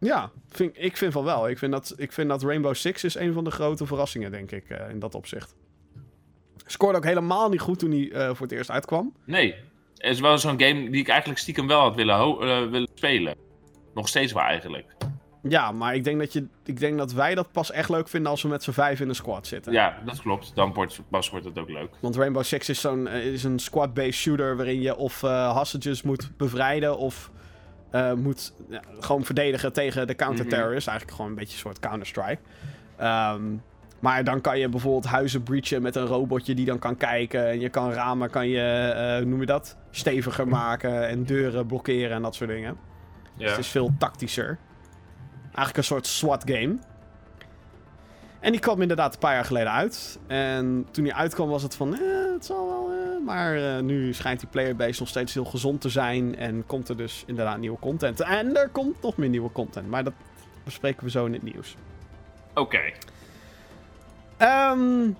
[SPEAKER 1] Ja, vind, ik vind van wel. Ik vind, dat, ik vind dat Rainbow Six is een van de grote verrassingen, denk ik, uh, in dat opzicht. Scoorde ook helemaal niet goed toen hij voor het eerst uitkwam.
[SPEAKER 2] Nee, het is wel zo'n game die ik eigenlijk stiekem wel had willen, willen spelen. Nog steeds wel eigenlijk.
[SPEAKER 1] Ja, maar ik denk, dat je, ik denk dat wij dat pas echt leuk vinden als we met z'n vijf in een squad zitten.
[SPEAKER 2] Ja, dat klopt. Dan wordt, pas wordt het ook leuk.
[SPEAKER 1] Want Rainbow Six is, zo'n, eh, is een squad-based shooter waarin je of uh, hostages moet bevrijden of uh, moet ja, gewoon verdedigen tegen de counter-terrorists. Mhm. Eigenlijk gewoon een beetje een soort Counter-Strike. Um, maar dan kan je bijvoorbeeld huizen breachen met een robotje die dan kan kijken. En je kan ramen, kan je, uh, hoe noem je dat? Steviger maken en deuren blokkeren en dat soort dingen. Ja. Dus het is veel tactischer. Eigenlijk een soort SWAT game. En die kwam inderdaad een paar jaar geleden uit. En toen die uitkwam was het van, eh, het zal wel... Eh. Maar uh, nu schijnt die playerbase nog steeds heel gezond te zijn. En komt er dus inderdaad nieuwe content. En er komt nog meer nieuwe content. Maar dat bespreken we zo in het nieuws.
[SPEAKER 2] Oké. Okay.
[SPEAKER 1] Um,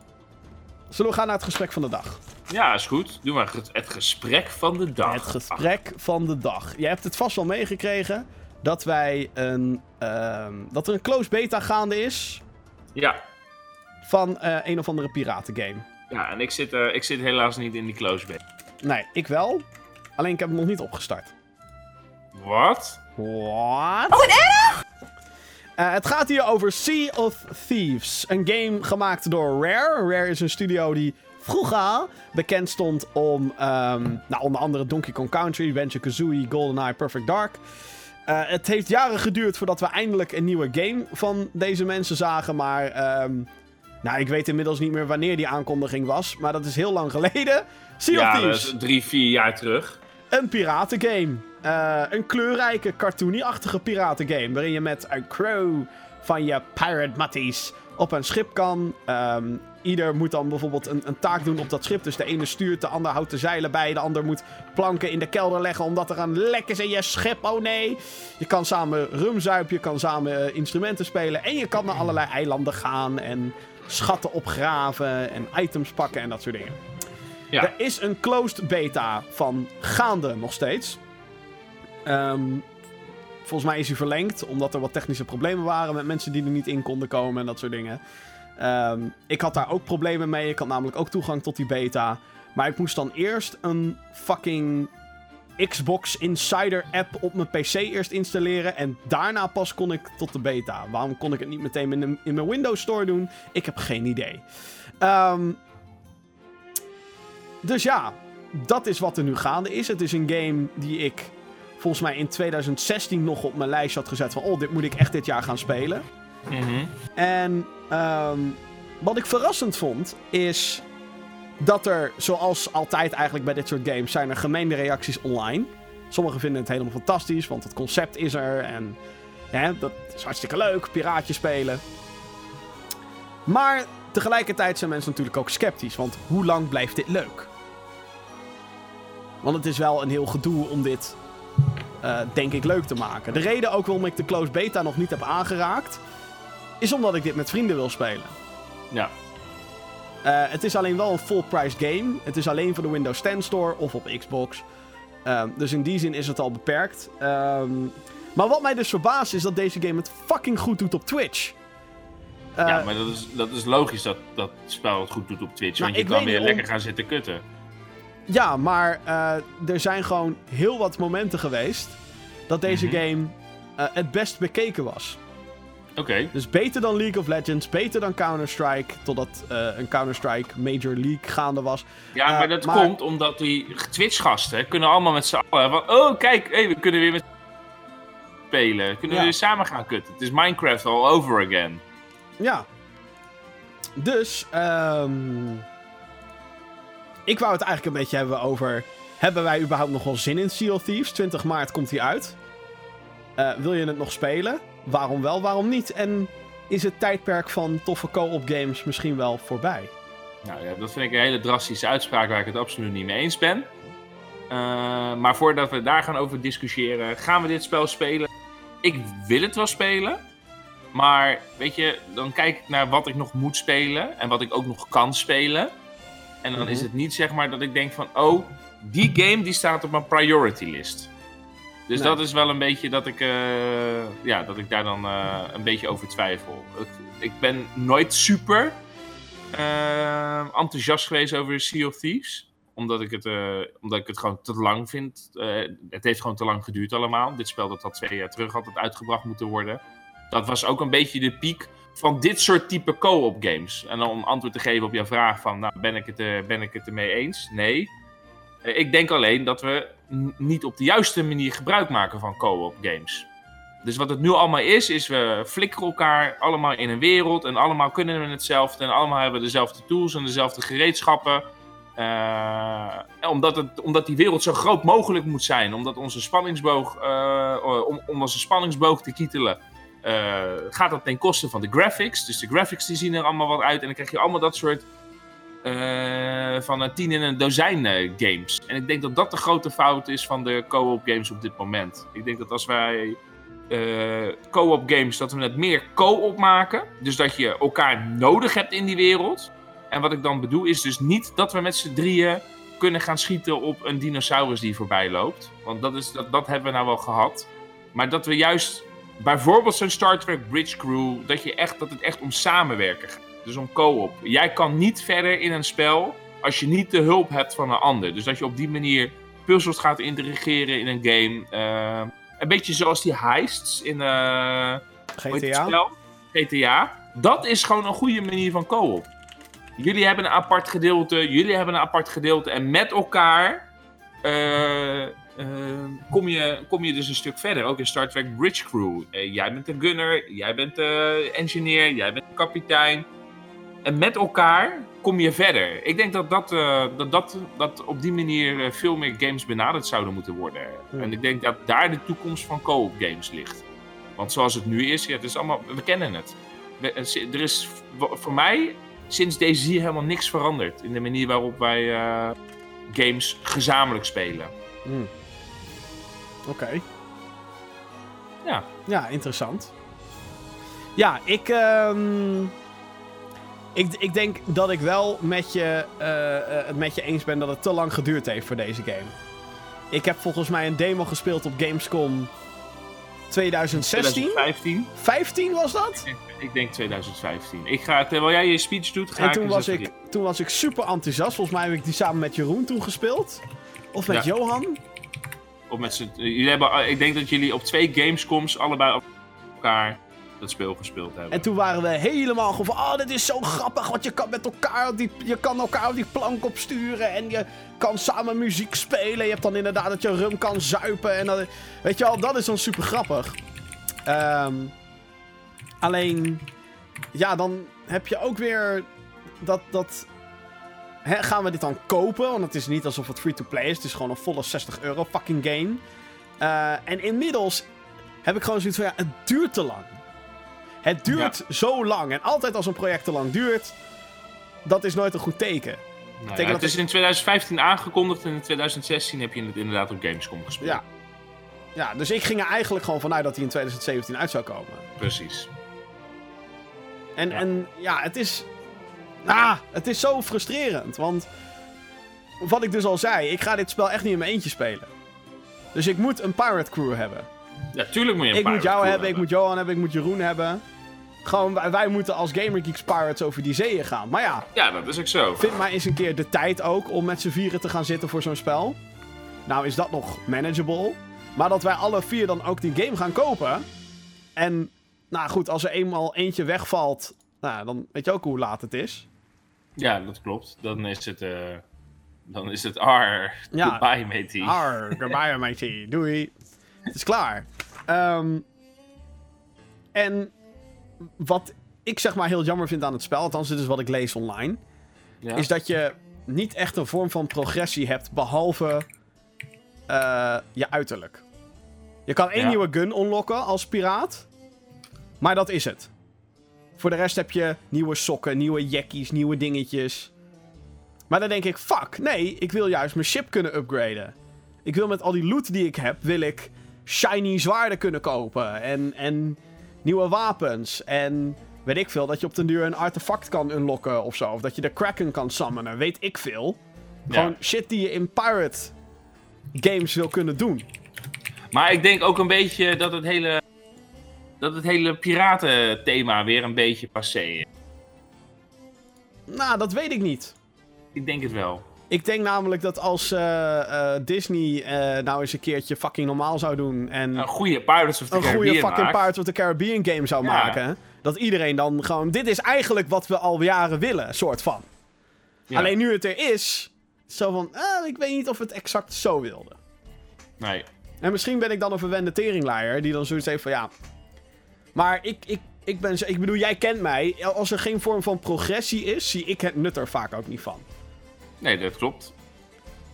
[SPEAKER 1] zullen we gaan naar het gesprek van de dag?
[SPEAKER 2] Ja, is goed. Doe maar het gesprek van de dag.
[SPEAKER 1] Het gesprek van de dag. Je hebt het vast wel meegekregen dat wij een. Uh, dat er een close beta gaande is.
[SPEAKER 2] Ja.
[SPEAKER 1] Van uh, een of andere piratengame.
[SPEAKER 2] Ja, en ik zit, uh, ik zit helaas niet in die close beta.
[SPEAKER 1] Nee, ik wel. Alleen ik heb hem nog niet opgestart.
[SPEAKER 2] Wat?
[SPEAKER 1] Wat? Oh, wat erg! Uh, het gaat hier over Sea of Thieves. Een game gemaakt door Rare. Rare is een studio die vroeger bekend stond om um, nou, onder andere Donkey Kong Country, Banjo Kazooie, GoldenEye, Perfect Dark. Uh, het heeft jaren geduurd voordat we eindelijk een nieuwe game van deze mensen zagen. Maar um, nou, ik weet inmiddels niet meer wanneer die aankondiging was. Maar dat is heel lang geleden. Sea
[SPEAKER 2] ja,
[SPEAKER 1] of.
[SPEAKER 2] Ja, drie, vier jaar terug.
[SPEAKER 1] Een piratengame. Uh, een kleurrijke, cartoony-achtige piratengame. Waarin je met een crew van je pirate matties op een schip kan. Um, ieder moet dan bijvoorbeeld een, een, taak doen op dat schip. Dus de ene stuurt, de ander houdt de zeilen bij. De ander moet planken in de kelder leggen omdat er een lek is in je schip. Oh nee. Je kan samen rum zuipen, je kan samen uh, instrumenten spelen. En je kan naar allerlei eilanden gaan en schatten opgraven en items pakken en dat soort dingen. Ja. Er is een closed beta van gaande nog steeds. Um, volgens mij is hij verlengd, omdat er wat technische problemen waren met mensen die er niet in konden komen en dat soort dingen. Um, ik had daar ook problemen mee. Ik had namelijk ook toegang tot die beta. Maar ik moest dan eerst een fucking Xbox Insider app op mijn PC eerst installeren. En daarna pas kon ik tot de beta. Waarom kon ik het niet meteen in, in mijn Windows Store doen? Ik heb geen idee. Um, dus ja, dat is wat er nu gaande is. Het is een game die ik volgens mij in 2016 nog op mijn lijst had gezet van... Oh, dit moet ik echt dit jaar gaan spelen.
[SPEAKER 2] Mm
[SPEAKER 1] En um, wat ik verrassend vond, is dat er, zoals altijd eigenlijk bij dit soort games, zijn er gemeende reacties online. Sommigen vinden het helemaal fantastisch, want het concept is er en dat is hartstikke leuk, piraatje spelen. Maar tegelijkertijd zijn mensen natuurlijk ook sceptisch, want hoe lang blijft dit leuk? Want het is wel een heel gedoe om dit, uh, denk ik, leuk te maken. De reden ook waarom ik de closed beta nog niet heb aangeraakt, is omdat ik dit met vrienden wil spelen.
[SPEAKER 2] Ja.
[SPEAKER 1] Uh, het is alleen wel een full-price game. Het is alleen voor de Windows 10 Store of op Xbox. Uh, dus in die zin is het al beperkt. Um, maar wat mij dus verbaast is dat deze game het fucking goed doet op Twitch.
[SPEAKER 2] Uh, ja, maar dat is, dat is logisch dat dat spel het goed doet op Twitch. Nou, want je kan weer lekker gaan zitten kutten.
[SPEAKER 1] Ja, maar uh, er zijn gewoon heel wat momenten geweest dat deze mm -hmm. game het best bekeken was.
[SPEAKER 2] Oké.
[SPEAKER 1] Dus beter dan League of Legends, beter dan Counter-Strike, totdat uh, een Counter-Strike Major League gaande was.
[SPEAKER 2] Ja, maar dat komt omdat die Twitch-gasten kunnen allemaal met z'n allen van... Oh, kijk, hey, we kunnen weer met spelen. Kunnen we weer samen gaan kutten. Het is Minecraft all over again.
[SPEAKER 1] Ja. Dus, um, ik wou het eigenlijk een beetje hebben over... Hebben wij überhaupt nog wel zin in Sea of Thieves? 20 maart komt hij uit. Uh, wil je het nog spelen? Waarom wel, waarom niet? En is het tijdperk van toffe co-op games misschien wel voorbij?
[SPEAKER 2] Nou ja, dat vind ik een hele drastische uitspraak waar ik het absoluut niet mee eens ben. Uh, maar voordat we daar gaan over discussiëren, gaan we dit spel spelen? Ik wil het wel spelen. Maar weet je, dan kijk ik naar wat ik nog moet spelen en wat ik ook nog kan spelen. En dan is mhm. het niet zeg maar dat ik denk van, oh, die game die staat op mijn priority list. Dus dat is wel een beetje dat ik, uh, ja, dat ik daar dan uh, een beetje over twijfel. Ik, ik ben nooit super uh, enthousiast geweest over Sea of Thieves. Omdat ik het, omdat ik het gewoon te lang vind. het heeft gewoon te lang geduurd allemaal. Dit spel dat al twee jaar terug had uitgebracht moeten worden. Dat was ook een beetje de piek van dit soort type co-op games. En om antwoord te geven op jouw vraag van, nou, ben ik het, ben ik het ermee eens? Nee. Ik denk alleen dat we niet op de juiste manier gebruik maken van co-op games. Dus wat het nu allemaal is, is we flikkeren elkaar allemaal in een wereld en allemaal kunnen we hetzelfde en allemaal hebben dezelfde tools en dezelfde gereedschappen. Uh, omdat, het, omdat die wereld zo groot mogelijk moet zijn, omdat onze spanningsboog, uh, om, om onze spanningsboog te kietelen, gaat dat ten koste van de graphics. Dus de graphics die zien er allemaal wat uit. En dan krijg je allemaal dat soort van een tien in een dozijn games. En ik denk dat dat de grote fout is van de co-op games op dit moment. Ik denk dat als wij co-op games, dat we het meer co-op maken. Dus dat je elkaar nodig hebt in die wereld. En wat ik dan bedoel is dus niet dat we met z'n drieën kunnen gaan schieten op een dinosaurus die voorbij loopt. Want dat, is, dat, dat hebben we nou wel gehad. Maar dat we juist bijvoorbeeld zo'n Star Trek Bridge Crew, dat, je echt, dat het echt om samenwerken gaat. Dus om co-op. Jij kan niet verder in een spel als je niet de hulp hebt van een ander. Dus dat je op die manier puzzels gaat integreren in een game. Uh, een beetje zoals die heists in uh,
[SPEAKER 1] GTA.
[SPEAKER 2] GTA. Dat is gewoon een goede manier van co-op. Jullie hebben een apart gedeelte, jullie hebben een apart gedeelte. En met elkaar uh, uh, kom, je, kom je dus een stuk verder. Ook in Star Trek Bridge Crew. Uh, jij bent de gunner, jij bent de engineer, jij bent de kapitein. En met elkaar kom je verder. Ik denk dat, dat, dat, dat, dat op die manier veel meer games benaderd zouden moeten worden. En ik denk dat daar de toekomst van co-op games ligt. Want zoals het nu is, ja, het is allemaal, we kennen het. Er is voor mij sinds deze hier helemaal niks veranderd in de manier waarop wij uh, games gezamenlijk spelen. Hmm.
[SPEAKER 1] Oké.
[SPEAKER 2] Ja.
[SPEAKER 1] Ja, interessant. Ja, ik, um, ik, ik denk dat ik wel met je, uh, uh, met je eens ben dat het te lang geduurd heeft voor deze game. Ik heb volgens mij een demo gespeeld op Gamescom 2016?
[SPEAKER 2] 2015.
[SPEAKER 1] 15 was dat?
[SPEAKER 2] Ik, denk 2015. Ik ga, terwijl jij je speech doet, ga
[SPEAKER 1] en toen was ik, toen was ik super enthousiast. Volgens mij heb ik die samen met Jeroen toen gespeeld. Of met Johan.
[SPEAKER 2] Of met z'n... Jullie hebben, ik denk dat jullie op twee Gamescoms allebei op elkaar dat speel gespeeld hebben.
[SPEAKER 1] En toen waren we helemaal van, oh, dit is zo grappig, want je kan met elkaar, die, je kan elkaar op die plank opsturen en je kan samen muziek spelen. Je hebt dan inderdaad dat je rum kan zuipen en dat, weet je wel, dat is dan super grappig. Um, alleen, ja, dan heb je ook weer dat, dat gaan we dit dan kopen? Want het is niet alsof het free-to-play is. Het is gewoon een volle 60 euro fucking game. Uh, en inmiddels heb ik gewoon zoiets van, ja, het duurt te lang. Het duurt zo lang. En altijd als een project te lang duurt, dat is nooit een goed teken.
[SPEAKER 2] Nou ja, het is in 2015 aangekondigd en in 2016 heb je het inderdaad op Gamescom gespeeld.
[SPEAKER 1] Ja. ja, dus ik ging er eigenlijk gewoon vanuit dat hij in 2017 uit zou komen.
[SPEAKER 2] Precies.
[SPEAKER 1] En ja, en, ja het is... Ah, het is zo frustrerend, want... Wat ik dus al zei, ik ga dit spel echt niet in mijn eentje spelen. Dus ik moet een pirate crew hebben.
[SPEAKER 2] Ja, tuurlijk moet je
[SPEAKER 1] een Ik moet jou hebben, ik moet Johan hebben, ik moet Jeroen hebben. Gewoon, wij, moeten als Gamer Geeks Pirates over die zeeën gaan. Maar ja.
[SPEAKER 2] Ja, dat is ook zo.
[SPEAKER 1] Vind maar eens een keer de tijd ook om met z'n vieren te gaan zitten voor zo'n spel. Nou is dat nog manageable. Maar dat wij alle vier dan ook die game gaan kopen. En, nou goed, als er eenmaal eentje wegvalt, nou, dan weet je ook hoe laat het is.
[SPEAKER 2] Ja, dat klopt. Dan is het, uh, dan is het ar, ja, goodbye matey.
[SPEAKER 1] Ar, goodbye matey. Doei. Het is klaar. Um, en wat ik zeg maar heel jammer vind aan het spel, althans dit is wat ik lees online, is dat je niet echt een vorm van progressie hebt, behalve uh, je uiterlijk. Je kan één nieuwe gun unlocken als piraat, maar dat is het. Voor de rest heb je nieuwe sokken, nieuwe jackies, nieuwe dingetjes. Maar dan denk ik, fuck, nee, ik wil juist mijn ship kunnen upgraden. Ik wil met al die loot die ik heb, wil ik shiny zwaarden kunnen kopen. En, en nieuwe wapens. En weet ik veel, dat je op den duur een artefact kan unlocken of zo. Of dat je de Kraken kan summonen, weet ik veel. Gewoon shit die je in pirate games wil kunnen doen.
[SPEAKER 2] Maar ik denk ook een beetje dat het hele, dat het hele piratenthema weer een beetje passé is.
[SPEAKER 1] Nou, dat weet ik niet.
[SPEAKER 2] Ik denk het wel.
[SPEAKER 1] Ik denk namelijk dat als uh, uh, Disney uh, nou eens een keertje fucking normaal zou doen. En
[SPEAKER 2] een goede Pirates of the Caribbean.
[SPEAKER 1] Een goede fucking Pirates of the Caribbean game zou maken. Dat iedereen dan gewoon. Dit is eigenlijk wat we al jaren willen, soort van. Ja. Alleen nu het er is. Zo van. ik weet niet of het exact zo wilde.
[SPEAKER 2] Nee.
[SPEAKER 1] En misschien ben ik dan een verwende teringlaaier. Die dan zoiets heeft van ja. Maar ik, ik, ik ben. Ik bedoel, jij kent mij. Als er geen vorm van progressie is, zie ik het nut er vaak ook niet van.
[SPEAKER 2] Nee, dat klopt.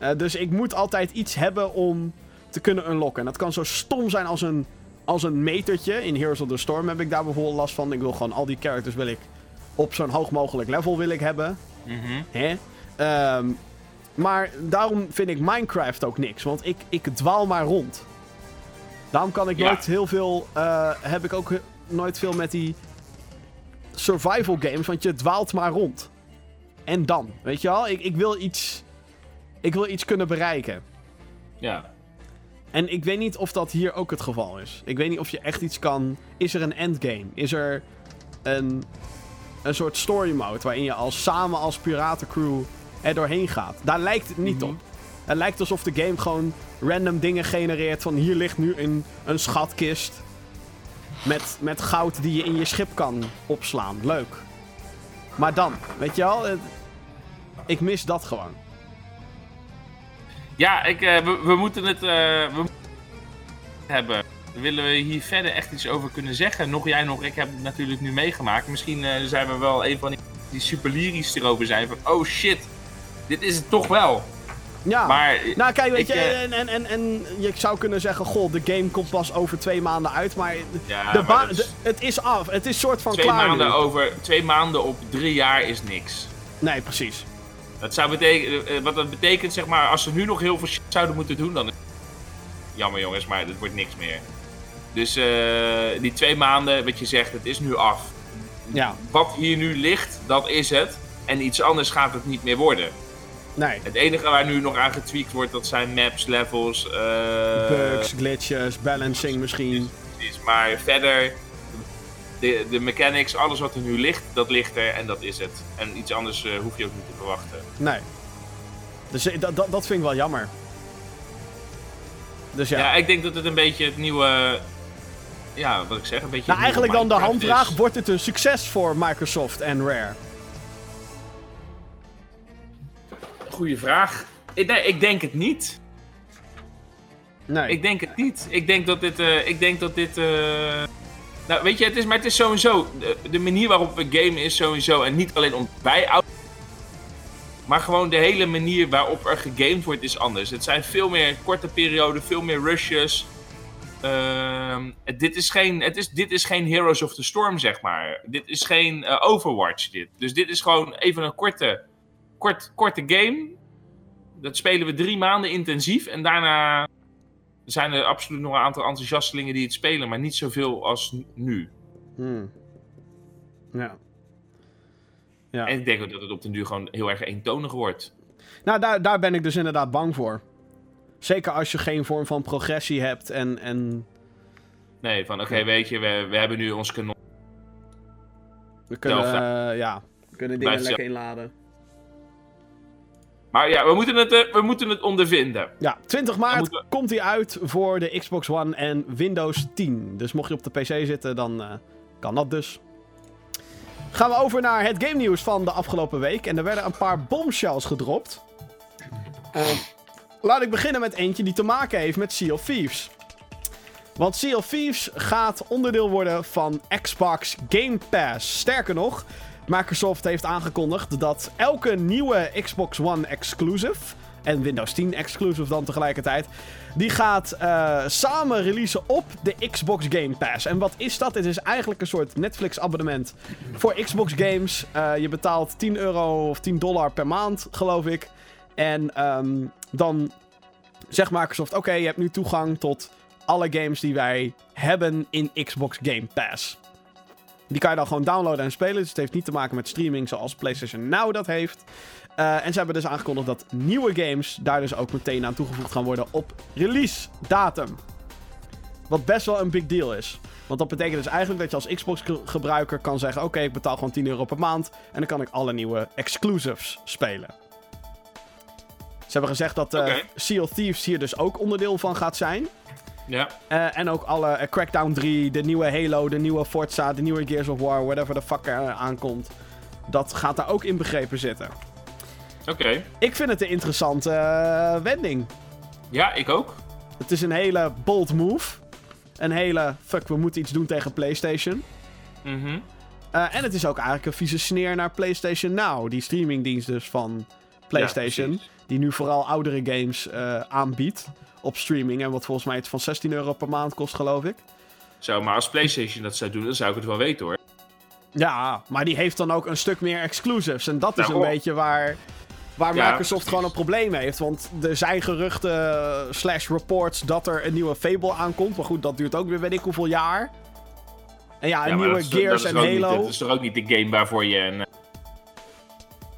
[SPEAKER 1] Uh, dus ik moet altijd iets hebben om te kunnen unlocken. En dat kan zo stom zijn als een als een metertje. In Heroes of the Storm heb ik daar bijvoorbeeld last van. Ik wil gewoon al die characters wil ik op zo'n hoog mogelijk level wil ik hebben.
[SPEAKER 2] Mm
[SPEAKER 1] Hè? Ehm, maar daarom vind ik Minecraft ook niks. Want ik, ik dwaal maar rond. Daarom kan ik nooit heel veel. Uh, heb ik ook nooit veel met die survival games. Want je dwaalt maar rond. En dan, weet je wel? Ik, ik wil iets. Ik wil iets kunnen bereiken.
[SPEAKER 2] Ja.
[SPEAKER 1] En ik weet niet of dat hier ook het geval is. Ik weet niet of je echt iets kan. Is er een endgame? Is er een, een soort story mode waarin je als samen als piratencrew er doorheen gaat? Daar lijkt het niet mhm. op. Het lijkt alsof de game gewoon random dingen genereert. Van hier ligt nu een, een schatkist. Met, met goud die je in je schip kan opslaan. Leuk. Maar dan, weet je wel? Ik mis dat gewoon.
[SPEAKER 2] Ja, ik, uh, we, we, moeten het uh, we hebben. Willen we hier verder echt iets over kunnen zeggen? Nog jij nog, ik heb het natuurlijk nu meegemaakt. Misschien uh, zijn we wel een van die, die super lyrisch erover zijn. Van, oh shit, dit is het toch wel.
[SPEAKER 1] Ja, maar, nou kijk, weet je, en, en, en, en je zou kunnen zeggen, goh, de game komt pas over twee maanden uit, maar,
[SPEAKER 2] ja,
[SPEAKER 1] de maar het is af. Het is soort van
[SPEAKER 2] twee
[SPEAKER 1] klaar
[SPEAKER 2] maanden over Twee maanden op drie jaar is niks.
[SPEAKER 1] Nee, precies.
[SPEAKER 2] Dat zou betekenen, eh, wat dat betekent, zeg maar, als ze nu nog heel veel shit zouden moeten doen, dan. Jammer jongens, maar het wordt niks meer. Dus uh, die twee maanden, wat je zegt, het is nu af.
[SPEAKER 1] Ja.
[SPEAKER 2] Wat hier nu ligt, dat is het. En iets anders gaat het niet meer worden.
[SPEAKER 1] Nee.
[SPEAKER 2] Het enige waar nu nog aan getweakt wordt, dat zijn maps, levels. Uh,
[SPEAKER 1] Bugs, glitches, balancing misschien.
[SPEAKER 2] Precies, maar verder, de, de mechanics, alles wat er nu ligt, dat ligt er en dat is het. En iets anders uh, hoef je ook niet te verwachten.
[SPEAKER 1] Nee. Dus eh, dat, dat, dat vind ik wel jammer. Dus ja.
[SPEAKER 2] Ja, ik denk dat het een beetje het nieuwe... Ja, wat ik zeg, een beetje...
[SPEAKER 1] Nou, eigenlijk dan de handvraag, wordt het een succes voor Microsoft en Rare?
[SPEAKER 2] Goeie vraag. Ik, nee, ik denk het niet.
[SPEAKER 1] Nee.
[SPEAKER 2] Ik denk het niet. Ik denk dat dit... Uh, ik denk dat dit... Nou, weet je, het is, maar het is sowieso. De, de manier waarop we gamen is sowieso. En niet alleen om wij oud. Maar gewoon de hele manier waarop er gegamed wordt is anders. Het zijn veel meer korte perioden, veel meer rushes. Uh, dit, is geen, het is, dit is geen Heroes of the Storm, zeg maar. Dit is geen uh, Overwatch, dit. Dus dit is gewoon even een korte, kort, korte game. Dat spelen we drie maanden intensief. En daarna zijn er absoluut nog een aantal enthousiastelingen die het spelen, maar niet zoveel als nu.
[SPEAKER 1] Hmm. Ja.
[SPEAKER 2] ja. En ik denk ook dat het op den duur gewoon heel erg eentonig wordt.
[SPEAKER 1] Nou, daar, daar ben ik dus inderdaad bang voor. Zeker als je geen vorm van progressie hebt en. en...
[SPEAKER 2] Nee, van oké, weet je, we, we hebben nu ons kanon.
[SPEAKER 1] We kunnen, uh, ja, we kunnen dingen lekker inladen.
[SPEAKER 2] Maar ja, we moeten het, uh, we moeten het ondervinden.
[SPEAKER 1] Ja, 20 maart komt hij uit voor de Xbox One en Windows 10. Dus mocht je op de PC zitten, dan uh, kan dat dus. Gaan we over naar het game nieuws van de afgelopen week. En er werden een paar bombshells gedropt. Uh, laat ik beginnen met eentje die te maken heeft met Sea of Thieves. Want Sea of Thieves gaat onderdeel worden van Xbox Game Pass. Sterker nog, Microsoft heeft aangekondigd dat elke nieuwe Xbox One exclusive. En Windows 10 exclusive dan tegelijkertijd. Die gaat uh, samen releasen op de Xbox Game Pass. En wat is dat? Het is eigenlijk een soort Netflix abonnement voor Xbox games. Uh, je betaalt 10 euro of 10 dollar per maand, geloof ik. En um, dan zegt Microsoft: Oké, je hebt nu toegang tot alle games die wij hebben in Xbox Game Pass. Die kan je dan gewoon downloaden en spelen. Dus het heeft niet te maken met streaming zoals PlayStation Now dat heeft. Uh, en ze hebben dus aangekondigd dat nieuwe games daar dus ook meteen aan toegevoegd gaan worden op release datum. Wat best wel een big deal is. Want dat betekent dus eigenlijk dat je als Xbox-gebruiker kan zeggen: Oké, ik betaal gewoon 10 euro per maand. En dan kan ik alle nieuwe exclusives spelen. Ze hebben gezegd dat uh, okay. Sea of Thieves hier dus ook onderdeel van gaat zijn.
[SPEAKER 2] Ja.
[SPEAKER 1] Uh, en ook alle uh, Crackdown 3, de nieuwe Halo, de nieuwe Forza, de nieuwe Gears of War, whatever the fuck er aankomt. Dat gaat daar ook in begrepen zitten.
[SPEAKER 2] Oké. Okay.
[SPEAKER 1] Ik vind het een interessante wending.
[SPEAKER 2] Ja, ik ook.
[SPEAKER 1] Het is een hele bold move. Een hele, fuck, we moeten iets doen tegen PlayStation.
[SPEAKER 2] Mhm. Mm
[SPEAKER 1] en het is ook eigenlijk een vieze sneer naar PlayStation Now. Die streamingdienst dus van PlayStation. Ja, die nu vooral oudere games aanbiedt op streaming. En wat volgens mij iets van 16 euro per maand kost, geloof ik.
[SPEAKER 2] Zo, maar als PlayStation dat zou doen, dan zou ik het wel weten hoor.
[SPEAKER 1] Ja, maar die heeft dan ook een stuk meer exclusives. En dat is een beetje waar, waar Microsoft gewoon een probleem heeft. Want er zijn geruchten slash reports dat er een nieuwe Fable aankomt. Maar goed, dat duurt ook weer weet ik hoeveel jaar. En ja, een nieuwe Gears en Halo.
[SPEAKER 2] dat is toch ook niet de game waarvoor je een,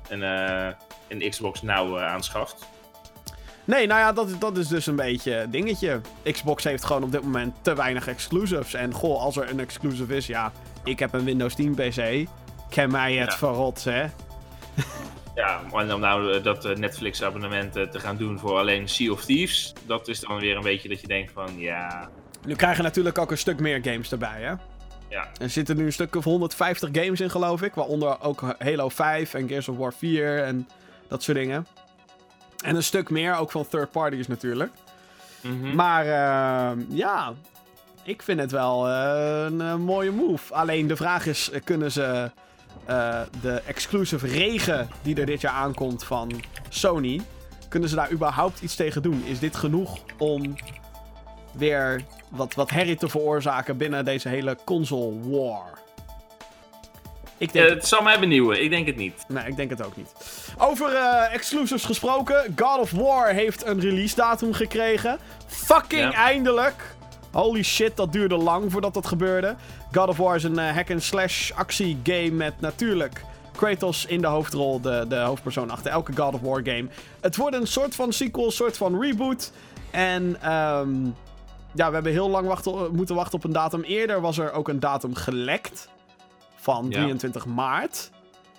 [SPEAKER 2] een, uh, een Xbox Now uh, aanschaft?
[SPEAKER 1] Nee, nou ja, dat, dat is dus een beetje dingetje. Xbox heeft gewoon op dit moment te weinig exclusives. En goh, als er een exclusive is, ja, ik heb een Windows 10 PC. Ken mij het ja. verrot, hè?
[SPEAKER 2] Ja, en om nou dat Netflix abonnement te gaan doen voor alleen Sea of Thieves, dat is dan weer een beetje dat je denkt van, ja...
[SPEAKER 1] Nu krijgen natuurlijk ook een stuk meer games erbij, hè?
[SPEAKER 2] Ja.
[SPEAKER 1] Er zitten nu een stuk of 150 games in, geloof ik. Waaronder ook Halo 5 en Gears of War 4 en dat soort dingen. En een stuk meer, ook van third parties natuurlijk. Mhm. Maar uh, ja, ik vind het wel uh, een uh, mooie move. Alleen de vraag is, kunnen ze de exclusive regen die er dit jaar aankomt van Sony... Kunnen ze daar überhaupt iets tegen doen? Is dit genoeg om weer wat, wat herrie te veroorzaken binnen deze hele console war?
[SPEAKER 2] Ik denk het zal mij benieuwen. Ik denk het niet.
[SPEAKER 1] Nee, ik denk het ook niet. Over uh, exclusives gesproken. God of War heeft een release datum gekregen. Fucking eindelijk. Holy shit, dat duurde lang voordat dat gebeurde. God of War is een uh, hack-and-slash actiegame met natuurlijk Kratos in de hoofdrol. De, de hoofdpersoon achter elke God of War game. Het wordt een soort van sequel, een soort van reboot. En um, ja, we hebben heel lang wachten, moeten wachten op een datum. Eerder was er ook een datum gelekt van 23 maart.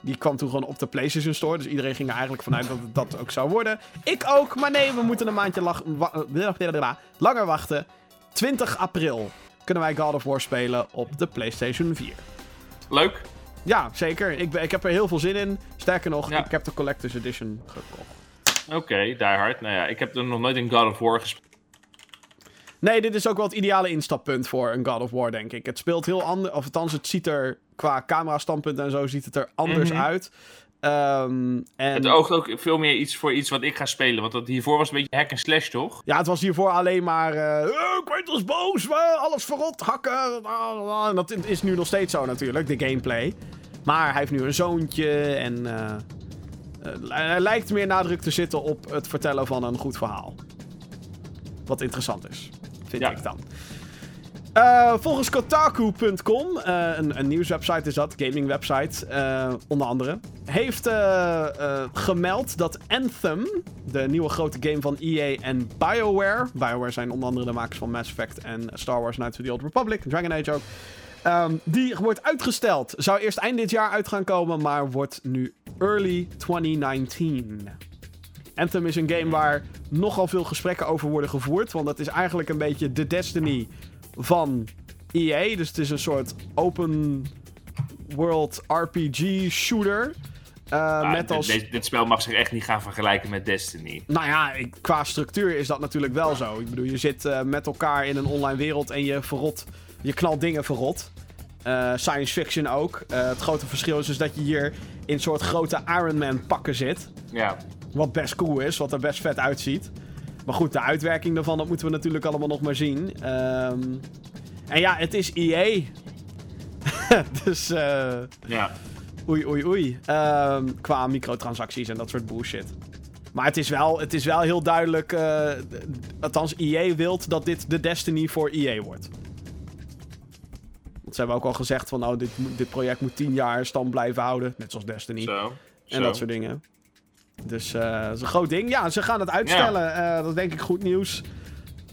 [SPEAKER 1] Die kwam toen gewoon op de PlayStation Store. Dus iedereen ging er eigenlijk vanuit dat het dat ook zou worden. Ik ook, maar nee, we moeten een maandje langer wachten. 20 april kunnen wij God of War spelen op de PlayStation 4.
[SPEAKER 2] Leuk.
[SPEAKER 1] Ja, zeker. Ik, ik heb er heel veel zin in. Sterker nog, ik heb de Collector's Edition gekocht.
[SPEAKER 2] Oké, okay, die hard. Nou ja, ik heb er nog nooit in God of War gespeeld.
[SPEAKER 1] Nee, dit is ook wel het ideale instappunt voor een God of War, denk ik. Het speelt heel anders, of althans, het ziet er qua camera-standpunt en zo ziet het er anders mhm. uit. Um, en...
[SPEAKER 2] Het oogt ook veel meer iets voor iets wat ik ga spelen. Want dat hiervoor was een beetje hack en slash, toch?
[SPEAKER 1] Ja, het was hiervoor alleen maar... Uh, oh, Kratos boos, alles verrot, hakken. En dat is nu nog steeds zo natuurlijk, de gameplay. Maar hij heeft nu een zoontje en... Uh, er lijkt meer nadruk te zitten op het vertellen van een goed verhaal. Wat interessant is vind ja. ik dan. Uh, volgens Kotaku.com, uh, een, een nieuwswebsite is dat, gaming website, uh, onder andere, heeft gemeld dat Anthem, de nieuwe grote game van EA en BioWare, BioWare zijn onder andere de makers van Mass Effect en Star Wars Knights of the Old Republic, Dragon Age ook, um, die wordt uitgesteld. Zou eerst eind dit jaar uit gaan komen, maar wordt nu early 2019. Anthem is een game waar nogal veel gesprekken over worden gevoerd. Want dat is eigenlijk een beetje de Destiny van EA. Dus het is een soort open world RPG shooter. Uh, met als...
[SPEAKER 2] dit, dit, spel mag zich echt niet gaan vergelijken met Destiny.
[SPEAKER 1] Nou ja, qua structuur is dat natuurlijk wel zo. Ik bedoel, je zit uh, met elkaar in een online wereld en je verrot, je knalt dingen verrot. Uh, science fiction ook. het grote verschil is dus dat je hier in een soort grote Iron Man pakken zit.
[SPEAKER 2] Ja.
[SPEAKER 1] Wat best cool is, wat er best vet uitziet. Maar goed, de uitwerking daarvan, dat moeten we natuurlijk allemaal nog maar zien. Um, en ja, het is EA. dus uh,
[SPEAKER 2] ja.
[SPEAKER 1] oei, oei, oei. Um, qua microtransacties en dat soort bullshit. Maar het is wel, het is wel heel duidelijk, uh, althans EA wilt dat dit de Destiny voor EA wordt. Want ze hebben ook al gezegd van, nou, dit, dit project moet 10 jaar stand blijven houden. Net zoals Destiny.
[SPEAKER 2] Zo.
[SPEAKER 1] En dat soort dingen. Dus uh, dat is een groot ding. Ja, ze gaan het uitstellen. Ja. Uh, dat is denk ik goed nieuws.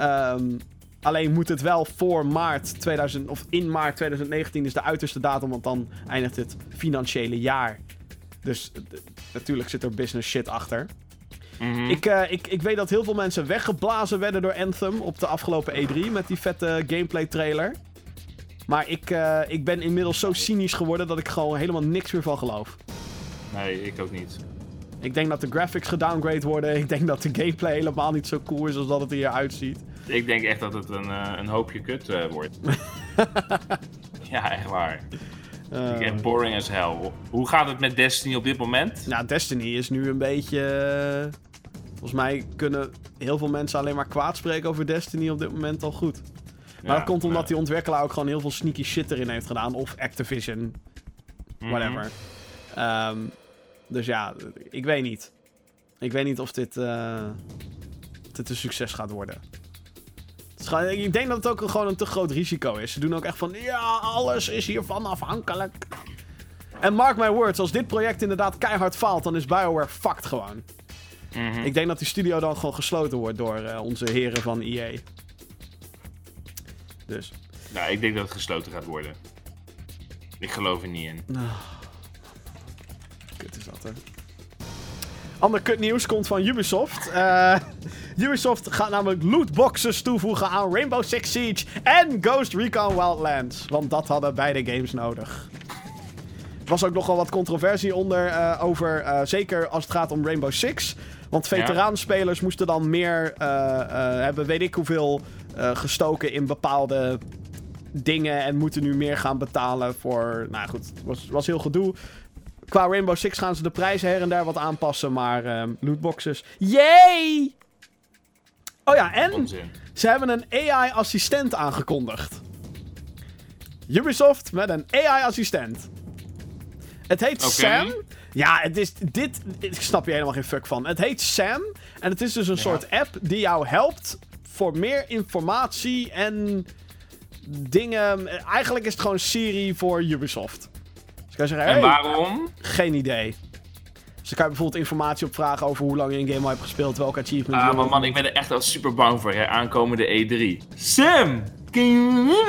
[SPEAKER 1] Um, alleen moet het wel voor maart 2000, of in maart 2019 is de uiterste datum, want dan eindigt het financiële jaar. Dus natuurlijk zit er business shit achter. Mm -hmm. ik, uh, ik, ik weet dat heel veel mensen weggeblazen werden door Anthem op de afgelopen E3 met die vette gameplay trailer. Maar ik, ik ben inmiddels zo cynisch geworden dat ik gewoon helemaal niks meer van geloof.
[SPEAKER 2] Nee, ik ook niet.
[SPEAKER 1] Ik denk dat de graphics gedowngrade worden. Ik denk dat de gameplay helemaal niet zo cool is als dat het er hier uitziet.
[SPEAKER 2] Ik denk echt dat het een, uh, een hoopje kut uh, wordt. ja, echt waar. Uh, echt boring as hell. Hoe gaat het met Destiny op dit moment?
[SPEAKER 1] Nou, Destiny is nu een beetje... Volgens mij kunnen heel veel mensen alleen maar kwaad spreken over Destiny op dit moment al goed. Maar dat komt omdat die ontwikkelaar ook gewoon heel veel sneaky shit erin heeft gedaan. Of Activision. Mhm. Whatever. Ehm, dus ja, ik weet niet. Ik weet niet of dit, uh, dit een succes gaat worden. Ik denk dat het ook gewoon een te groot risico is. Ze doen ook echt van, ja, alles is hiervan afhankelijk. En mark my words, als dit project inderdaad keihard faalt, dan is BioWare fucked gewoon. Mhm. Ik denk dat die studio dan gewoon gesloten wordt door uh, onze heren van EA. Dus.
[SPEAKER 2] Nou, ik denk dat het gesloten gaat worden. Ik geloof er niet in. Oh.
[SPEAKER 1] Kut is dat, hè. Ander kutnieuws komt van Ubisoft. Uh, Ubisoft gaat namelijk lootboxes toevoegen aan Rainbow Six Siege en Ghost Recon Wildlands. Want dat hadden beide games nodig. Er was ook nogal wat controversie onder uh, over, uh, zeker als het gaat om Rainbow Six. Want veteranspelers moesten dan meer hebben, weet ik hoeveel, gestoken in bepaalde dingen. En moeten nu meer gaan betalen voor. Nou goed, het was, was heel gedoe. Qua Rainbow Six gaan ze de prijzen her en daar wat aanpassen. Maar uh, lootboxes. Yay! Oh ja, en ze hebben een AI-assistent aangekondigd. Ubisoft met een AI-assistent. Het heet Sam. Ja, het is dit. Ik snap je helemaal geen fuck van. Het heet Sam. En het is dus een soort app die jou helpt voor meer informatie en dingen. Eigenlijk is het gewoon Siri voor Ubisoft.
[SPEAKER 2] Dus zeggen, en waarom?
[SPEAKER 1] Geen idee. Dus dan kan je bijvoorbeeld informatie opvragen over hoe lang je een game al hebt gespeeld, welke achievements.
[SPEAKER 2] Ah, maar man, ik ben er echt wel super bang voor, hè, aankomende E3. Sam!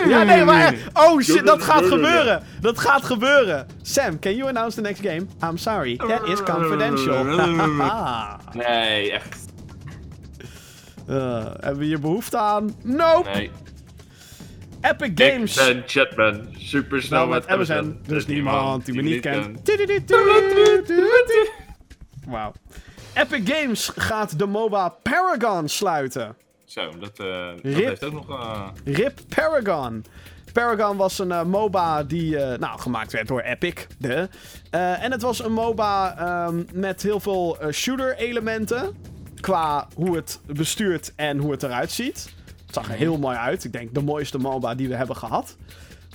[SPEAKER 1] Ja, nee, maar... Oh shit, dat gaat gebeuren! Dat gaat gebeuren! Sam, can you announce the next game? I'm sorry, that is confidential.
[SPEAKER 2] nee, echt.
[SPEAKER 1] Uh, hebben we hier behoefte aan? Nope! Nee. Epic Games.
[SPEAKER 2] Ik ben Chatman, super snel met MSN.
[SPEAKER 1] Dus niemand die me niet kent. Wauw. Epic Games gaat de MOBA Paragon sluiten.
[SPEAKER 2] Zo, dat, uh, dat heeft ook nog... Uh...
[SPEAKER 1] RIP Paragon. Paragon was een uh, MOBA die nou, gemaakt werd door Epic. De. en het was een MOBA um, met heel veel shooter-elementen. Qua hoe het bestuurt en hoe het eruit ziet. Het zag er heel mooi uit. Ik denk de mooiste MOBA die we hebben gehad.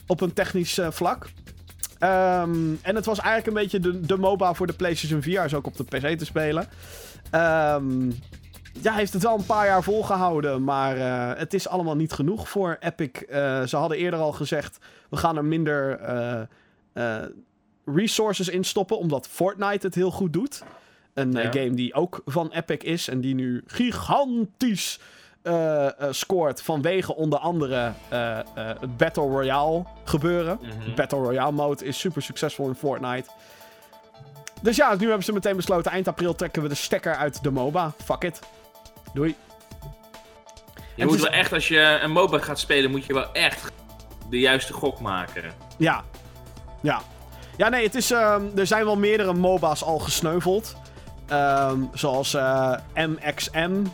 [SPEAKER 1] Op een technisch vlak. Um, en het was eigenlijk een beetje de, de MOBA voor de PlayStation 4. Is ook op de PC te spelen. Um, ja, heeft het wel een paar jaar volgehouden. Maar uh, het is allemaal niet genoeg voor Epic. Uh, ze hadden eerder al gezegd: we gaan er minder uh, resources in stoppen. Omdat Fortnite het heel goed doet. Een game die ook van Epic is. En die nu gigantisch scoort vanwege onder andere het Battle Royale gebeuren. Mm Battle Royale mode is super succesvol in Fortnite. Dus ja, nu hebben ze meteen besloten, eind april trekken we de stekker uit de MOBA. Fuck it. Doei.
[SPEAKER 2] Je moet wel echt, als je een MOBA gaat spelen, moet je wel echt de juiste gok maken.
[SPEAKER 1] Ja. Ja. Ja, nee, het is, uh, er zijn wel meerdere MOBA's al gesneuveld. Um, zoals MXM,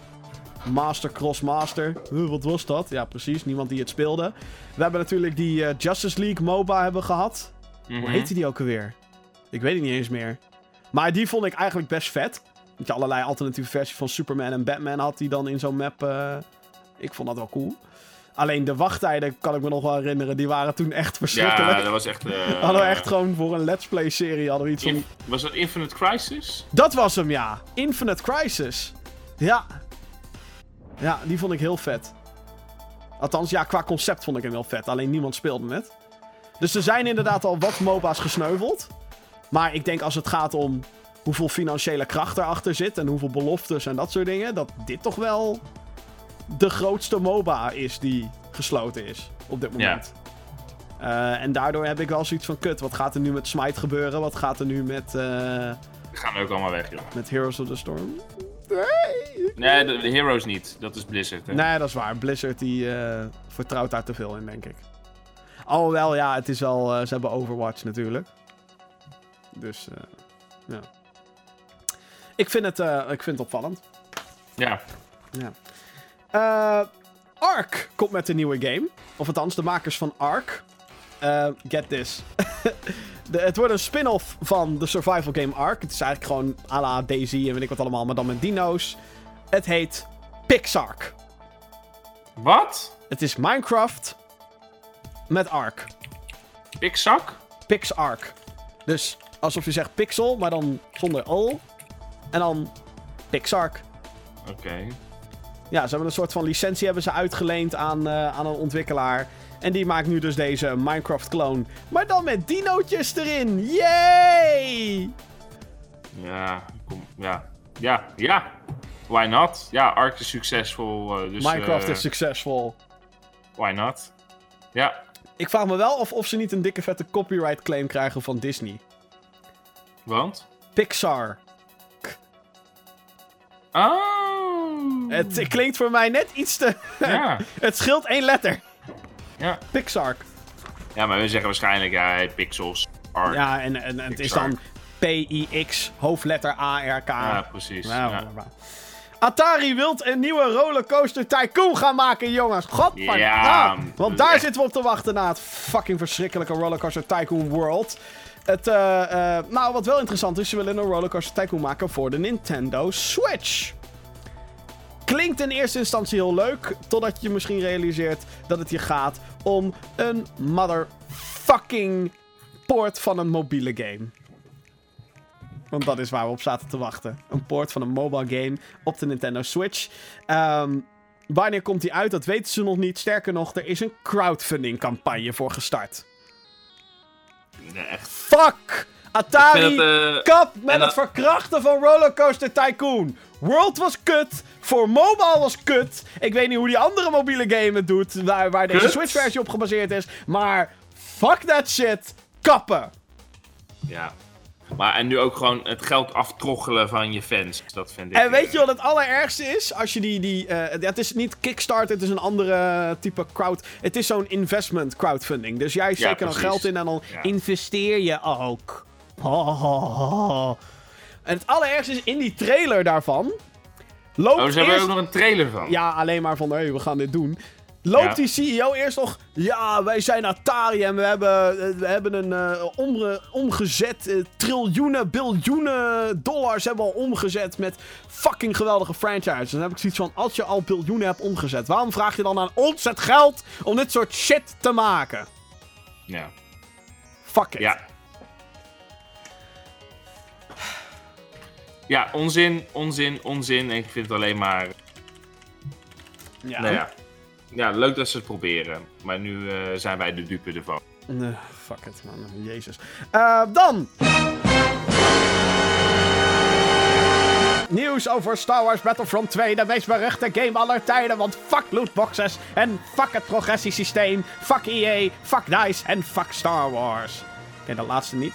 [SPEAKER 1] Master Cross Master. wat was dat? Ja, precies. Niemand die het speelde. We hebben natuurlijk die uh, Justice League MOBA hebben gehad. Hoe mhm. heette die ook alweer? Ik weet het niet eens meer. Maar die vond ik eigenlijk best vet. Dat je allerlei alternatieve versies van Superman en Batman had die dan in zo'n map. Uh, ik vond dat wel cool. Alleen de wachttijden, kan ik me nog wel herinneren, die waren toen echt verschrikkelijk.
[SPEAKER 2] Ja, dat was echt... Uh,
[SPEAKER 1] hadden we echt gewoon voor een Let's Play serie hadden we iets van...
[SPEAKER 2] Was dat Infinite Crisis?
[SPEAKER 1] Dat was hem, ja. Infinite Crisis. Ja, ja, die vond ik heel vet. Althans, ja, qua concept vond ik hem heel vet. Alleen niemand speelde het. Dus er zijn inderdaad al wat MOBA's gesneuveld. Maar ik denk als het gaat om hoeveel financiële kracht erachter zit... en hoeveel beloftes en dat soort dingen... dat dit toch wel de grootste MOBA is die gesloten is op dit moment. Ja. Uh, en daardoor heb ik wel zoiets van... kut, wat gaat er nu met Smite gebeuren? Wat gaat er nu met... Uh...
[SPEAKER 2] Die gaan ook allemaal weg, joh.
[SPEAKER 1] Met Heroes of the Storm?
[SPEAKER 2] Nee. De, Heroes niet. Dat is Blizzard. Hè?
[SPEAKER 1] Nee, dat is waar. Blizzard die uh, vertrouwt daar te veel in, denk ik. Alhoewel, ja, het is wel... Uh, ze hebben Overwatch natuurlijk. Dus, uh, ja. Ik vind het, ik vind het opvallend.
[SPEAKER 2] Ja.
[SPEAKER 1] Ja. Ark komt met een nieuwe game. Of althans, de makers van Ark. get this. De, het wordt een spin-off van de survival game Ark. Het is eigenlijk gewoon à la Daisy en weet ik wat allemaal, maar dan met dino's. Het heet Pixark.
[SPEAKER 2] Wat?
[SPEAKER 1] Het is Minecraft met Ark.
[SPEAKER 2] Pixak?
[SPEAKER 1] Pixark. Dus alsof je zegt pixel, maar dan zonder O. En dan Pixark.
[SPEAKER 2] Oké.
[SPEAKER 1] Ja, ze hebben een soort van licentie hebben ze uitgeleend aan, uh, aan een ontwikkelaar. En die maakt nu dus deze Minecraft-clone. Maar dan met dinootjes erin. Yay!
[SPEAKER 2] Ja, kom, ja. Ja, ja. Why not? Ja, Ark is succesvol. Uh, dus,
[SPEAKER 1] Minecraft is succesvol.
[SPEAKER 2] Why not? Ja.
[SPEAKER 1] Ik vraag me wel of, of ze niet een dikke vette copyright claim krijgen van Disney.
[SPEAKER 2] Want?
[SPEAKER 1] Pixar.
[SPEAKER 2] Oh.
[SPEAKER 1] Het klinkt voor mij net iets te...
[SPEAKER 2] Ja.
[SPEAKER 1] het scheelt één letter.
[SPEAKER 2] Ja.
[SPEAKER 1] Pixar.
[SPEAKER 2] Ja, maar we zeggen waarschijnlijk, ja, pixels. Ark.
[SPEAKER 1] Ja, en, en, en het is dan P-I-X, hoofdletter A-R-K.
[SPEAKER 2] Ja, precies.
[SPEAKER 1] Nou,
[SPEAKER 2] ja.
[SPEAKER 1] Atari wilt een nieuwe rollercoaster tycoon gaan maken, jongens. Godverdomme.
[SPEAKER 2] Ja,
[SPEAKER 1] want daar zitten we op te wachten na het fucking verschrikkelijke rollercoaster tycoon world. Het, uh, uh, nou, wat wel interessant is, ze willen een rollercoaster tycoon maken voor de Nintendo Switch. Klinkt in eerste instantie heel leuk, totdat je misschien realiseert dat het je gaat om een motherfucking poort van een mobiele game. Want dat is waar we op zaten te wachten. Een port van een mobile game op de Nintendo Switch. Um, wanneer komt die uit? Dat weten ze nog niet. Sterker nog, er is een crowdfunding campagne voor gestart.
[SPEAKER 2] Nee, echt.
[SPEAKER 1] Fuck! Atari,
[SPEAKER 2] het, uh,
[SPEAKER 1] kap met het verkrachten van Rollercoaster Tycoon. World was kut. Voor mobile was kut. Ik weet niet hoe die andere mobiele game het doet. Waar, waar deze Switch-versie op gebaseerd is. Maar fuck that shit. Kappen.
[SPEAKER 2] Ja. Maar en nu ook gewoon het geld aftroggelen van je fans. Dat vind ik.
[SPEAKER 1] En weet je wat het allerergste is? Als je die. die uh, ja, het is niet Kickstarter, het is een andere type crowd. Het is zo'n investment crowdfunding. Dus jij steekt er dan geld in en dan ja. investeer je ook. En het allerergste is in die trailer daarvan. Loopt
[SPEAKER 2] oh, ze hebben er ook nog een trailer van.
[SPEAKER 1] Ja, alleen maar van, hé, hey, we gaan dit doen. Loopt ja. die CEO eerst nog... Ja, wij zijn Atari en we hebben, we hebben een uh, omge, omgezet... Uh, triljoenen, biljoenen dollars hebben we al omgezet met fucking geweldige franchises. Dan heb ik zoiets van, als je al biljoenen hebt omgezet... waarom vraag je dan aan ons het geld om dit soort shit te maken?
[SPEAKER 2] Ja.
[SPEAKER 1] Fuck it.
[SPEAKER 2] Ja. Ja, onzin, onzin, onzin. En ik vind het alleen maar...
[SPEAKER 1] Ja.
[SPEAKER 2] Nou ja. Ja, leuk dat ze het proberen. Maar nu uh, zijn wij de dupe ervan.
[SPEAKER 1] Nee, fuck it, man. Jezus. Uh, dan! Nieuws over Star Wars Battlefront 2, de meest beruchte game aller tijden. Want fuck lootboxes en fuck het progressiesysteem. Fuck EA, fuck DICE en fuck Star Wars. Okay, dat laatste niet.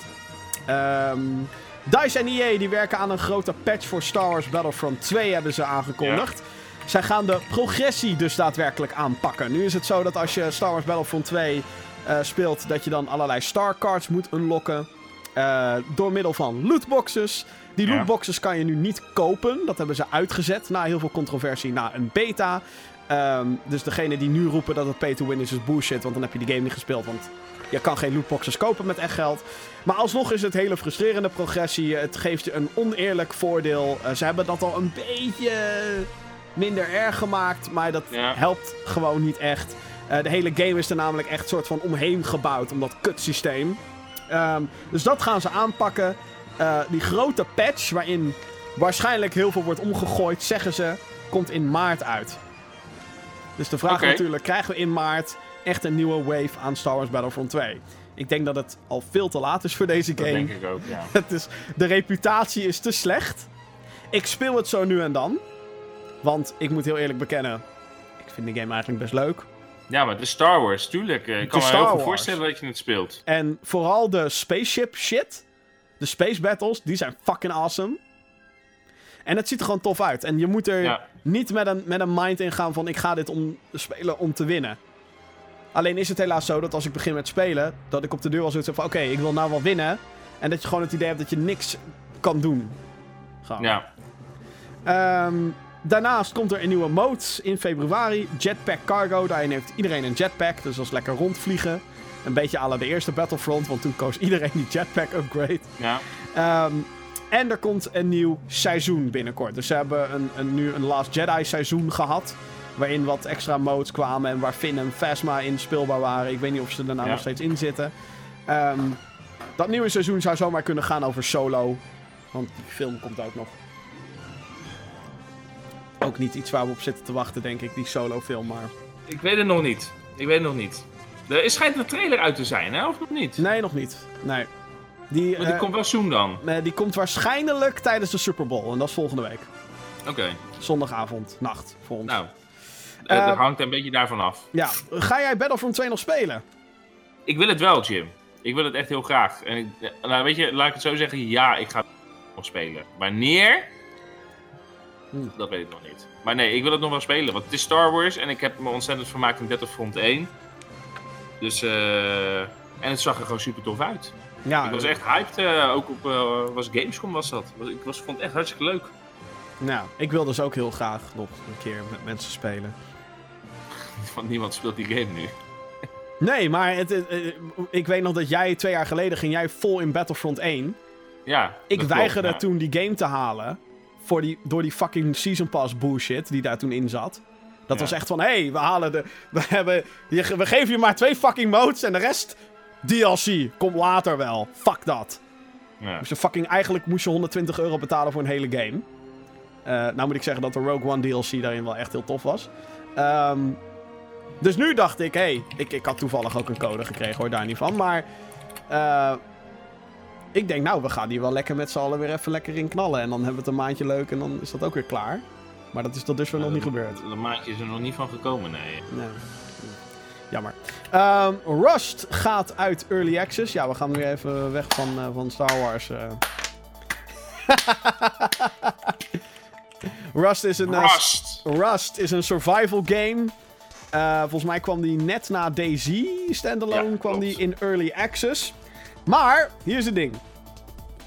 [SPEAKER 1] Um, DICE en EA die werken aan een grote patch voor Star Wars Battlefront 2, hebben ze aangekondigd. Ja. Zij gaan de progressie dus daadwerkelijk aanpakken. Nu is het zo dat als je Star Wars Battlefront 2 uh, speelt, dat je dan allerlei star cards moet unlocken. Uh, door middel van lootboxes. Die lootboxes kan je nu niet kopen. Dat hebben ze uitgezet na heel veel controversie na een beta. Um, dus degene die nu roepen dat het pay to win is, is bullshit. Want dan heb je die game niet gespeeld. Want je kan geen lootboxes kopen met echt geld. Maar alsnog is het hele frustrerende progressie. Het geeft je een oneerlijk voordeel. Uh, ze hebben dat al een beetje minder erg gemaakt. Maar dat
[SPEAKER 2] ja.
[SPEAKER 1] helpt gewoon niet echt. Uh, de hele game is er namelijk echt soort van omheen gebouwd. Om dat kutsysteem. Um, dus dat gaan ze aanpakken. Uh, die grote patch waarin waarschijnlijk heel veel wordt omgegooid, zeggen ze, komt in maart uit. Dus de vraag is natuurlijk, krijgen we in maart echt een nieuwe wave aan Star Wars Battlefront 2? Ik denk dat het al veel te laat is voor deze
[SPEAKER 2] Dat
[SPEAKER 1] game.
[SPEAKER 2] denk ik ook, ja.
[SPEAKER 1] Het is, de reputatie is te slecht. Ik speel het zo nu en dan. Want ik moet heel eerlijk bekennen, ik vind de game eigenlijk best leuk.
[SPEAKER 2] Ja, maar is Star Wars, tuurlijk. Eh, Ik kan
[SPEAKER 1] is
[SPEAKER 2] me heel
[SPEAKER 1] Star
[SPEAKER 2] goed voorstellen dat je het speelt.
[SPEAKER 1] En vooral de spaceship shit, de space battles, die zijn fucking awesome. En het ziet er gewoon tof uit. En je moet er
[SPEAKER 2] Ja.
[SPEAKER 1] niet met een, met een mind in gaan van ik ga dit om spelen om te winnen. Alleen is het helaas zo dat als ik begin met spelen, dat ik op de deur al zoiets heb van oké, ik wil nou wel winnen. En dat je gewoon het idee hebt dat je niks kan doen. Gewoon.
[SPEAKER 2] Ja.
[SPEAKER 1] Ehm, daarnaast komt er een nieuwe mode in februari. Jetpack Cargo. Daarin heeft iedereen een jetpack. Dus dat is lekker rondvliegen. Een beetje à la de eerste Battlefront. Want toen koos iedereen die jetpack upgrade.
[SPEAKER 2] Ja.
[SPEAKER 1] Ehm, en er komt een nieuw seizoen binnenkort. Dus ze hebben een, een, nu een Last Jedi seizoen gehad. Waarin wat extra modes kwamen en waar Finn en Phasma in speelbaar waren. Ik weet niet of ze er nou nog steeds in zitten. Ehm, dat nieuwe seizoen zou zomaar kunnen gaan over solo. Want die film komt ook nog. Ook niet iets waar we op zitten te wachten, denk ik, die solo film. Maar...
[SPEAKER 2] Ik weet het nog niet. Ik weet het nog niet. Er schijnt een trailer uit te zijn, hè? Of nog niet?
[SPEAKER 1] Nee, nog niet. Nee.
[SPEAKER 2] Die, maar die uh, komt wel zoen dan?
[SPEAKER 1] Nee, die komt waarschijnlijk tijdens de Super Bowl. En dat is volgende week.
[SPEAKER 2] Oké.
[SPEAKER 1] Zondagavond, nacht voor ons.
[SPEAKER 2] Nou, het uh, hangt een beetje daarvan af.
[SPEAKER 1] Ja. Ga jij Battlefront 2 nog spelen?
[SPEAKER 2] Ik wil het wel, Jim. Ik wil het echt heel graag. En ik, nou, weet je, laat ik het zo zeggen. Ja, ik ga het nog spelen. Wanneer? Hm. Dat weet ik nog niet. Maar nee, ik wil het nog wel spelen. Want het is Star Wars en ik heb me ontzettend vermaakt in Battlefront 1. Dus, uh, en het zag er gewoon super tof uit. Ja, ik was echt hyped. Uh, ook op uh, was Gamescom was dat. Ik was, vond het echt hartstikke leuk.
[SPEAKER 1] Nou, ik wil dus ook heel graag nog een keer met mensen spelen.
[SPEAKER 2] Want niemand speelt die game nu.
[SPEAKER 1] Nee, maar het, ik weet nog dat jij twee jaar geleden ging jij vol in Battlefront 1.
[SPEAKER 2] Ja.
[SPEAKER 1] Ik weigerde toen die game te halen. Voor die, door die fucking Season Pass bullshit die daar toen in zat. Dat was echt van, hé, hey, we halen de... We, hebben, we geven je maar twee fucking modes en de rest DLC. Komt later wel. Fuck dat. Ja. Dus fucking, eigenlijk moest je 120 euro betalen voor een hele game. Uh, nou moet ik zeggen dat de Rogue One DLC daarin wel echt heel tof was. Um, dus nu dacht ik, hé, hey, ik, ik had toevallig ook een code gekregen hoor, daar niet van. Maar uh, ik denk, nou, we gaan die wel lekker met z'n allen weer even lekker in knallen. En dan hebben we het een maandje leuk en dan is dat ook weer klaar. Maar dat is tot dusver nog niet gebeurd.
[SPEAKER 2] Een maandje is er nog niet van gekomen, nee. nee.
[SPEAKER 1] Jammer. Um, Rust gaat uit Early Access. Ja, we gaan nu even weg van, uh, van Star Wars. Uh. Rust is een...
[SPEAKER 2] Rust.
[SPEAKER 1] Rust is een survival game. Volgens mij kwam die net na DayZ standalone kwam die in Early Access. Maar, hier is het ding.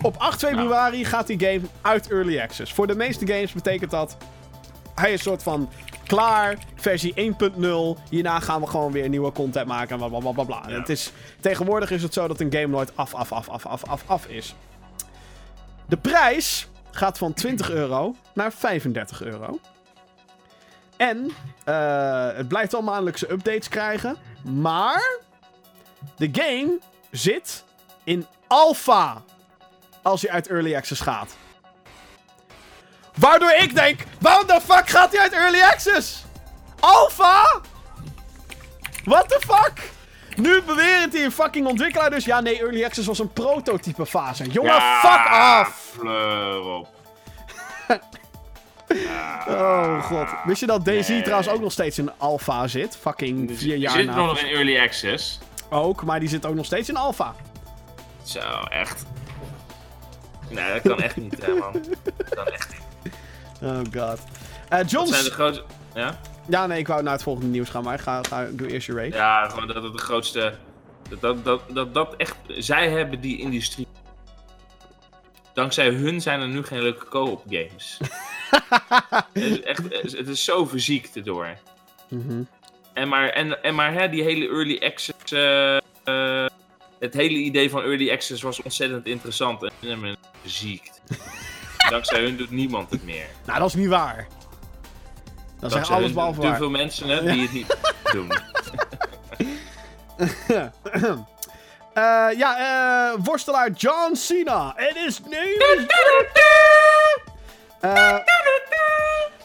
[SPEAKER 1] Op 8 februari gaat die game uit Early Access. Voor de meeste games betekent dat... Hij is een soort van klaar, versie 1.0. Hierna gaan we gewoon weer nieuwe content maken en bla bla Het is, tegenwoordig is het zo dat een game nooit af, af, af, af, af, af, af is. De prijs gaat van 20 euro naar 35 euro. En uh, het blijft wel maandelijkse updates krijgen. Maar de game zit in alpha als hij uit Early Access gaat. Waardoor ik denk, waarom de fuck gaat hij uit Early Access? Alpha? What the fuck? Nu beweren hij een fucking ontwikkelaar dus. Ja, nee, Early Access was een prototype fase. Jongen, fuck af!
[SPEAKER 2] op.
[SPEAKER 1] oh god. Wist je dat DayZ trouwens ook nog steeds in alpha zit? Fucking vier jaar
[SPEAKER 2] na. Die zit nog in Early Access.
[SPEAKER 1] Ook, maar die zit ook nog steeds in alpha.
[SPEAKER 2] Zo, echt. Nee, dat kan echt niet, hè, man. Dat kan echt niet.
[SPEAKER 1] Oh god. Uh, John...
[SPEAKER 2] zijn de grootste... Ja?
[SPEAKER 1] Ja, nee, ik wou naar het volgende nieuws gaan, maar ik ga, ga doe eerst je race.
[SPEAKER 2] Ja, gewoon dat het de grootste... Dat dat, dat, dat dat echt... Zij hebben die industrie... Dankzij hun zijn er nu geen leuke co-op games. het, is echt, het is zo verziekt erdoor. Mm En maar, en, en maar hè, die hele early access... Uh, uh, het hele idee van early access was ontzettend interessant. En hebben me verziekt. Dankzij hun doet niemand het meer.
[SPEAKER 1] Nou, dat is niet waar. Dat zijn alles behalve waar.
[SPEAKER 2] veel mensen hè, die het niet doen.
[SPEAKER 1] uh, ja, uh, worstelaar John Cena. Het is nu. Uh,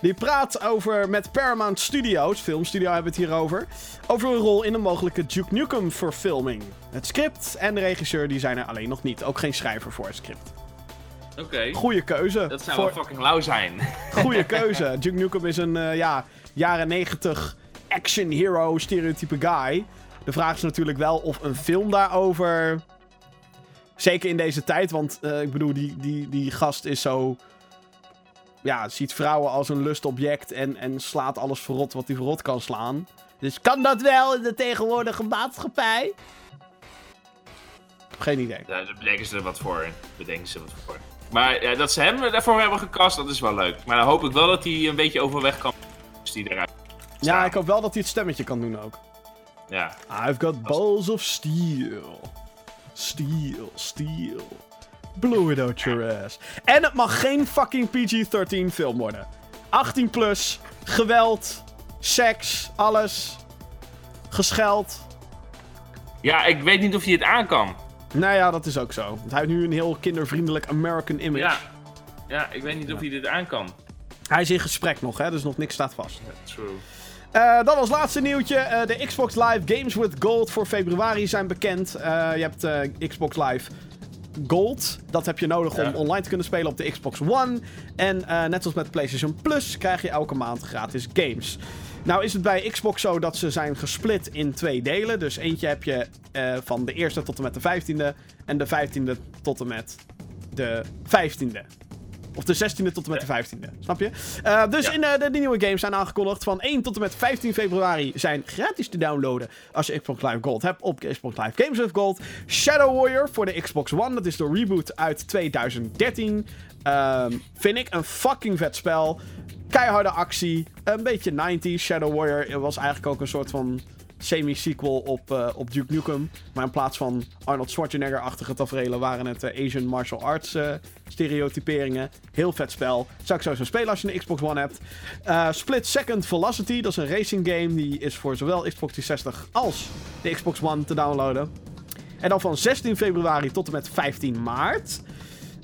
[SPEAKER 1] die praat over met Paramount Studios, filmstudio hebben we het hier over, over een rol in een mogelijke Duke Nukem verfilming. Het script en de regisseur die zijn er alleen nog niet. Ook geen schrijver voor het script.
[SPEAKER 2] Oké.
[SPEAKER 1] Goeie keuze.
[SPEAKER 2] Dat zou wel fucking lauw zijn.
[SPEAKER 1] Goeie keuze. Duke Nukem is een uh, ja, jaren 90 action hero stereotype guy. De vraag is natuurlijk wel of een film daarover. Zeker in deze tijd, want uh, ik bedoel, die, die, die gast is zo. Ja, ziet vrouwen als een lustobject en, en slaat alles verrot wat hij verrot kan slaan. Dus kan dat wel in de tegenwoordige maatschappij? Geen idee.
[SPEAKER 2] Ja, daar bedenken ze er wat voor. Bedenken ze wat voor. Maar ja, dat ze hem daarvoor hebben gecast, dat is wel leuk. Maar dan hoop ik wel dat hij een beetje overweg kan. Die eruit
[SPEAKER 1] ja, ik hoop wel dat hij het stemmetje kan doen ook.
[SPEAKER 2] Ja.
[SPEAKER 1] I've got balls of steel. Steel, steel. Blow it out your ass. En het mag geen fucking PG-13 film worden. 18 plus, geweld, seks, alles. Gescheld.
[SPEAKER 2] Ja, ik weet niet of hij het aan kan.
[SPEAKER 1] Nou ja, dat is ook zo. Want hij heeft nu een heel kindervriendelijk American image.
[SPEAKER 2] Ja, ja ik weet niet of hij dit aan kan.
[SPEAKER 1] Hij is in gesprek nog, hè, dus nog niks staat vast.
[SPEAKER 2] true.
[SPEAKER 1] Uh, dan als laatste nieuwtje. Uh, de Xbox Live Games with Gold voor februari zijn bekend. Uh, je hebt Xbox Live Gold. Dat heb je nodig om online te kunnen spelen op de Xbox One. En net zoals met PlayStation Plus krijg je elke maand gratis games. Nou is het bij Xbox zo dat ze zijn gesplit in twee delen. Dus eentje heb je van de eerste tot en met de vijftiende. En de vijftiende tot en met de vijftiende. Of de 16e tot en met de 15e. Snap je? Uh, dus in uh, de, de, nieuwe games zijn aangekondigd. Van 1 tot en met 15 februari zijn gratis te downloaden. Als je Xbox Live Gold hebt op Xbox Live Games with Gold. Shadow Warrior voor de Xbox One. Dat is de reboot uit 2013. Um, ehm, vind ik een fucking vet spel. Keiharde actie. Een beetje 90s. Shadow Warrior was eigenlijk ook een soort van semi-sequel op, uh, op Duke Nukem. Maar in plaats van Arnold Schwarzenegger-achtige tafereelen waren het uh, Asian martial arts uh, stereotyperingen. Heel vet spel. Zou ik sowieso spelen als je een Xbox One hebt. Split Second Velocity, dat is een racing game. Die is voor zowel Xbox 360 als de Xbox One te downloaden. En dan van 16 februari tot en met 15 maart.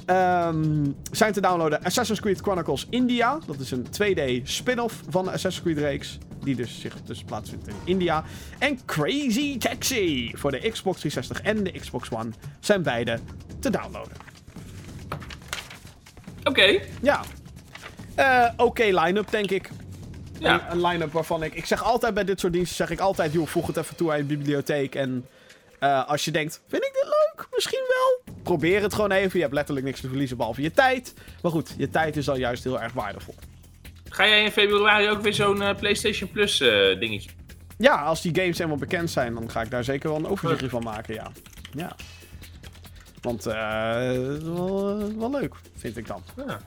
[SPEAKER 1] Um, zijn te downloaden Assassin's Creed Chronicles India. Dat is een 2D spin-off van de Assassin's Creed reeks. Die dus zich dus plaatsvindt in India. En Crazy Taxi voor de Xbox 360 en de Xbox One zijn beide te downloaden.
[SPEAKER 2] Oké.
[SPEAKER 1] Ja. Uh, Oké line-up, denk ik. Ja. Een, een line-up waarvan ik... Ik zeg altijd bij dit soort diensten, zeg ik altijd... joh, voeg het even toe aan je bibliotheek. En uh, als je denkt, vind ik dit leuk? Misschien wel. Probeer het gewoon even. Je hebt letterlijk niks te verliezen behalve je tijd. Maar goed, je tijd is al juist heel erg waardevol.
[SPEAKER 2] Ga jij in februari ook weer zo'n uh, PlayStation Plus uh, dingetje?
[SPEAKER 1] Ja, als die games helemaal bekend zijn, dan ga ik daar zeker wel een overzichtje van maken, ja. Ja. Want uh, wel, wel leuk, vind ik dan. Ja.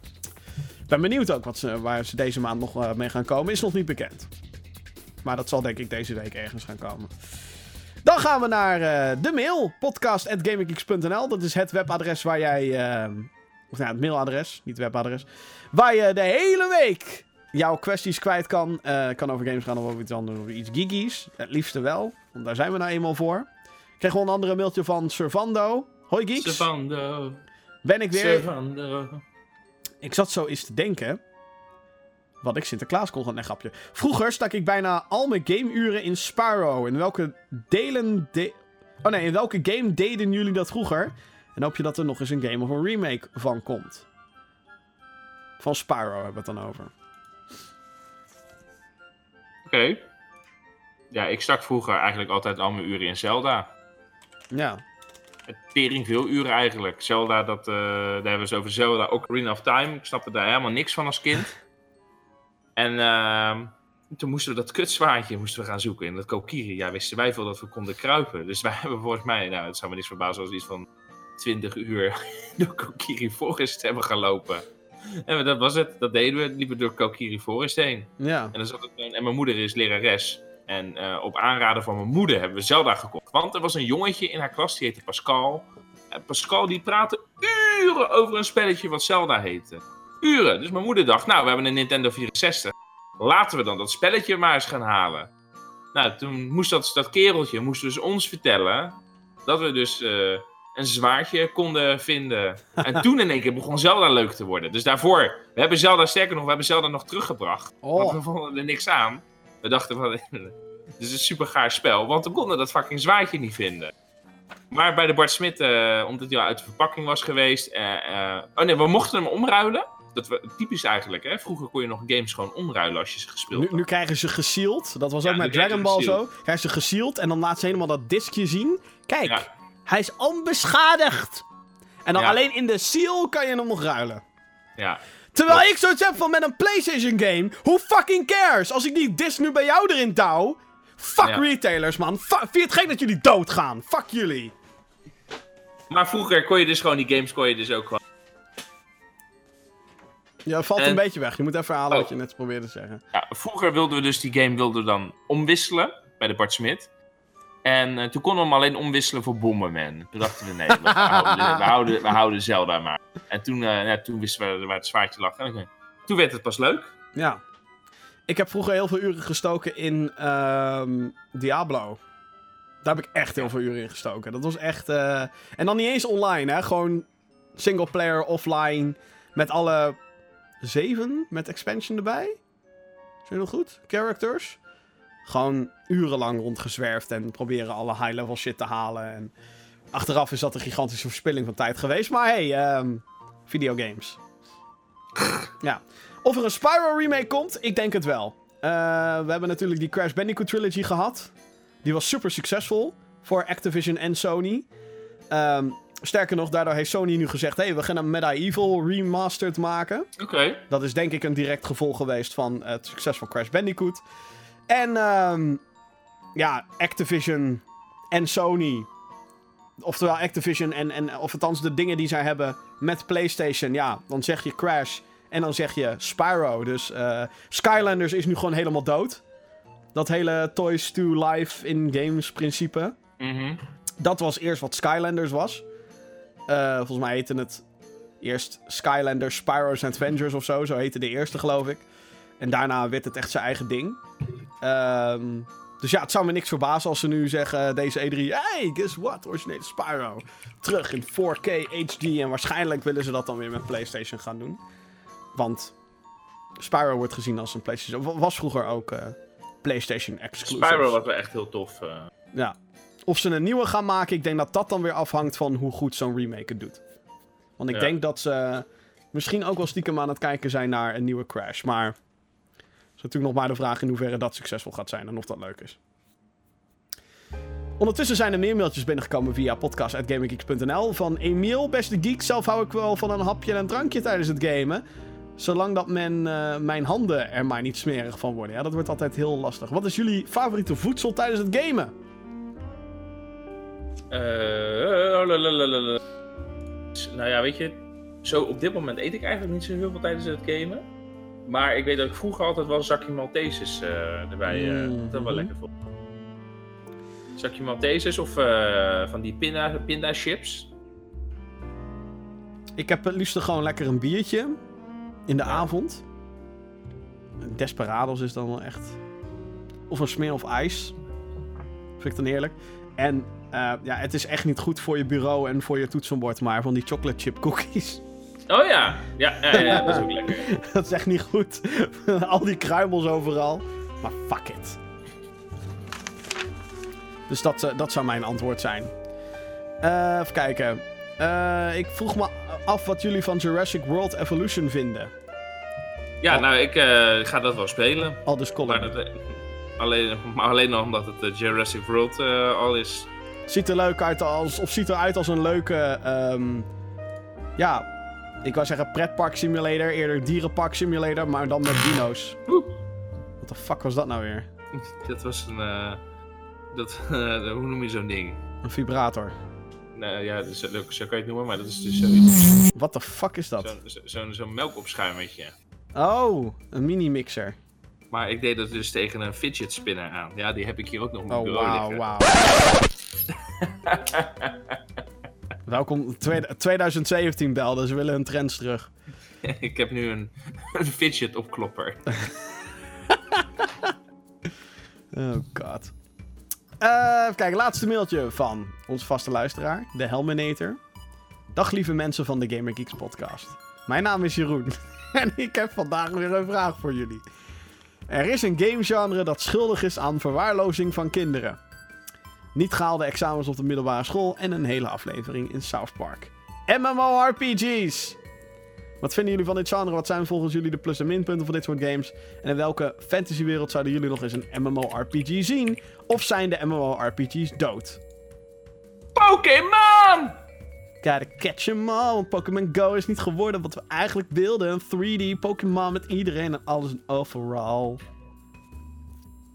[SPEAKER 1] Ben benieuwd ook wat ze, waar ze deze maand nog mee gaan komen. Is nog niet bekend. Maar dat zal denk ik deze week ergens gaan komen. Dan gaan we naar uh, de mail. Podcast.gaminggeeks.nl. Dat is het webadres waar jij... Uh, of nou, het mailadres, niet het webadres. Waar je de hele week jouw kwesties kwijt kan. Uh, kan over games gaan of over iets anders, over iets geekies. Het liefste wel, want daar zijn we nou eenmaal voor. Ik kreeg gewoon een andere mailtje van Servando. Hoi geeks.
[SPEAKER 2] Servando.
[SPEAKER 1] Ben ik weer.
[SPEAKER 2] Servando.
[SPEAKER 1] Ik zat zo eens te denken. Wat ik Sinterklaas kon gaan. Nee, grapje. Vroeger stak ik bijna al mijn gameuren in Spyro. In welke delen... De oh nee, in welke game deden jullie dat vroeger? En hoop je dat er nog eens een game of een remake van komt. Van Spyro hebben we het dan over.
[SPEAKER 2] Oké. Ja, ik stak vroeger eigenlijk altijd al mijn uren in Zelda.
[SPEAKER 1] Ja.
[SPEAKER 2] Tering veel uren eigenlijk. Zelda, dat, uh, daar hebben we zo over Zelda Ocarina of Time. Ik snapte daar helemaal niks van als kind. En uh, toen moesten we dat kutzwaardje moesten we gaan zoeken in dat Kokiri. Ja, wisten wij veel dat we konden kruipen. Dus wij hebben volgens mij, nou, het zou me niks verbazen als iets van 20 uur door Kokiri Forest hebben gelopen. En dat was het. Dat deden we. Liepen door Kokiri Forest heen.
[SPEAKER 1] Ja.
[SPEAKER 2] En, dan zat het, en mijn moeder is lerares. En uh, op aanraden van mijn moeder hebben we Zelda gekocht. Want er was een jongetje in haar klas, die heette Pascal. En Pascal die praatte uren over een spelletje wat Zelda heette uren. Dus mijn moeder dacht, nou, we hebben een Nintendo 64. Laten we dan dat spelletje maar eens gaan halen. Nou, toen moest dat, dat kereltje moest dus ons vertellen dat we dus uh, een zwaardje konden vinden. En toen in één keer begon Zelda leuk te worden. Dus daarvoor, we hebben Zelda, sterker nog, we hebben Zelda nog teruggebracht. Oh. Want we vonden er niks aan. We dachten van, dit is een super gaar spel, want we konden dat fucking zwaardje niet vinden. Maar bij de Bart Smit, uh, omdat hij uit de verpakking was geweest. Uh, oh nee, we mochten hem omruilen dat we, typisch eigenlijk, hè? Vroeger kon je nog games gewoon omruilen als je ze gespeeld
[SPEAKER 1] nu, Nu krijgen ze gesealed. Dat was ook met Dragon Ball zo. Krijgen ze gesealed en dan laat ze helemaal dat diskje zien. Kijk, hij is onbeschadigd. En dan alleen in de seal kan je hem nog ruilen.
[SPEAKER 2] Ja.
[SPEAKER 1] Terwijl ik zoiets heb van met een PlayStation game. Who fucking cares? Als ik die disc nu bij jou erin touw. Fuck retailers, man. Fuck, vind je het gek dat jullie doodgaan? Fuck jullie.
[SPEAKER 2] Maar vroeger kon je dus gewoon die games kon je dus ook gewoon
[SPEAKER 1] ja, valt een beetje weg. Je moet even verhalen oh. wat je net probeerde te zeggen.
[SPEAKER 2] Ja, vroeger wilden we dus die game wilden we dan omwisselen bij de Bart Smit. En uh, toen konden we hem alleen omwisselen voor Bomberman. Toen dachten we, nee, we, houden, we, houden, we houden Zelda maar. En toen, uh, ja, toen wisten we waar het zwaardje lag. En toen werd het pas leuk.
[SPEAKER 1] Ja. Ik heb vroeger heel veel uren gestoken in um, Diablo. Daar heb ik echt heel veel uren in gestoken. Dat was echt... Uh... En dan niet eens online, hè. Gewoon single player, offline. Met alle zeven, met expansion erbij. Zijn je nog goed? Characters. Gewoon urenlang rondgezwerfd en proberen alle high-level shit te halen. En achteraf is dat een gigantische verspilling van tijd geweest. Maar hey, um, videogames. ja. Of er een Spyro remake komt, ik denk het wel. Uh, we hebben natuurlijk die Crash Bandicoot trilogy gehad. Die was super succesvol voor Activision en Sony. Um, sterker nog, daardoor heeft Sony nu gezegd: hey, we gaan een Medieval remastered maken.
[SPEAKER 2] Oké.
[SPEAKER 1] Dat is denk ik een direct gevolg geweest van het succes van Crash Bandicoot. En um, ja, Activision en Sony. Oftewel Activision en, en of althans de dingen die zij hebben met PlayStation. Ja, dan zeg je Crash en dan zeg je Spyro. Dus uh, Skylanders is nu gewoon helemaal dood. Dat hele Toys to Life in games principe.
[SPEAKER 2] Mm
[SPEAKER 1] Dat was eerst wat Skylanders was. Uh, volgens mij heette het eerst Skylanders Spyro's Adventures of zo. Zo heette de eerste, geloof ik. En daarna werd het echt zijn eigen ding. Um, dus ja, het zou me niks verbazen als ze nu zeggen, deze E3... Hey, guess what? Originele Spyro. Terug in 4K HD. En waarschijnlijk willen ze dat dan weer met PlayStation gaan doen. Want Spyro wordt gezien als een PlayStation... Was vroeger ook uh, PlayStation exclusive.
[SPEAKER 2] Spyro was wel echt heel tof. Uh...
[SPEAKER 1] Ja. Of ze een nieuwe gaan maken, ik denk dat dat dan weer afhangt van hoe goed zo'n remake het doet. Want ik denk dat ze misschien ook wel stiekem aan het kijken zijn naar een nieuwe Crash. Maar is natuurlijk nog maar de vraag in hoeverre dat succesvol gaat zijn en of dat leuk is. Ondertussen zijn er meer mailtjes binnengekomen via podcast.gaminggeeks.nl van Emiel. Beste geek, zelf hou ik wel van een hapje en een drankje tijdens het gamen. Zolang dat men, uh, mijn handen er maar niet smerig van worden. Ja, dat wordt altijd heel lastig. Wat is jullie favoriete voedsel tijdens het gamen?
[SPEAKER 2] Uh, nou ja, weet je, zo op dit moment eet ik eigenlijk niet zo heel veel tijdens het gamen. Maar ik weet dat ik vroeger altijd wel een zakje Maltesers uh, erbij uh, mm. dat wel lekker vond. Zakje Maltesers of uh, van die pinda, pinda chips.
[SPEAKER 1] Ik heb het liefst gewoon lekker een biertje in de ja. avond. Desperados is dan wel echt. Of een smeer of ijs. Vind ik dan heerlijk. En ja, het is echt niet goed voor je bureau en voor je toetsenbord, maar van die chocolate chip cookies.
[SPEAKER 2] Oh ja. Ja, ja, ja dat is ook lekker.
[SPEAKER 1] dat is echt niet goed. Al die kruimels overal. Maar fuck it. Dus dat, uh, dat zou mijn antwoord zijn. Uh, even kijken. Uh, ik vroeg me af wat jullie van Jurassic World Evolution vinden.
[SPEAKER 2] Ja, Al... nou, ik ga dat wel spelen.
[SPEAKER 1] Al dus
[SPEAKER 2] maar, dat, alleen, maar alleen nog omdat het Jurassic World al is.
[SPEAKER 1] Ziet er leuk uit als, of ziet eruit als een leuke, um, ja, ik wou zeggen pretpark simulator, eerder dierenpark simulator, maar dan met dino's. Wat de fuck was dat nou weer?
[SPEAKER 2] Dat was een, uh, dat, uh, hoe noem je zo'n ding?
[SPEAKER 1] Een vibrator.
[SPEAKER 2] Nou ja, dus, zo kan je het noemen, maar dat is dus zoiets.
[SPEAKER 1] Wat de fuck is dat?
[SPEAKER 2] Zo'n zo, zo melkopschuimetje.
[SPEAKER 1] Oh, een mini-mixer.
[SPEAKER 2] Maar ik deed dat dus tegen een fidget spinner aan. Ja, die heb ik hier ook nog op mijn
[SPEAKER 1] oh,
[SPEAKER 2] bureau
[SPEAKER 1] wow,
[SPEAKER 2] liggen.
[SPEAKER 1] Welkom 2017 belde, ze willen hun trends terug.
[SPEAKER 2] ik heb nu een, een fidget opklopper.
[SPEAKER 1] oh god. Uh, kijk, laatste mailtje van onze vaste luisteraar, de Helminator. Dag lieve mensen van de Gamer Geeks podcast. Mijn naam is Jeroen en ik heb vandaag weer een vraag voor jullie. Er is een gamegenre dat schuldig is aan verwaarlozing van kinderen. Niet gehaalde examens op de middelbare school en een hele aflevering in South Park. MMORPG's! Wat vinden jullie van dit genre? Wat zijn volgens jullie de plus- en minpunten van dit soort games? En in welke fantasywereld zouden jullie nog eens een MMORPG zien? Of zijn de MMORPG's dood?
[SPEAKER 2] Pokémon!
[SPEAKER 1] Gotta catch 'em all. Want Pokémon Go is niet geworden wat we eigenlijk wilden. Een 3D Pokémon met iedereen en alles een overall.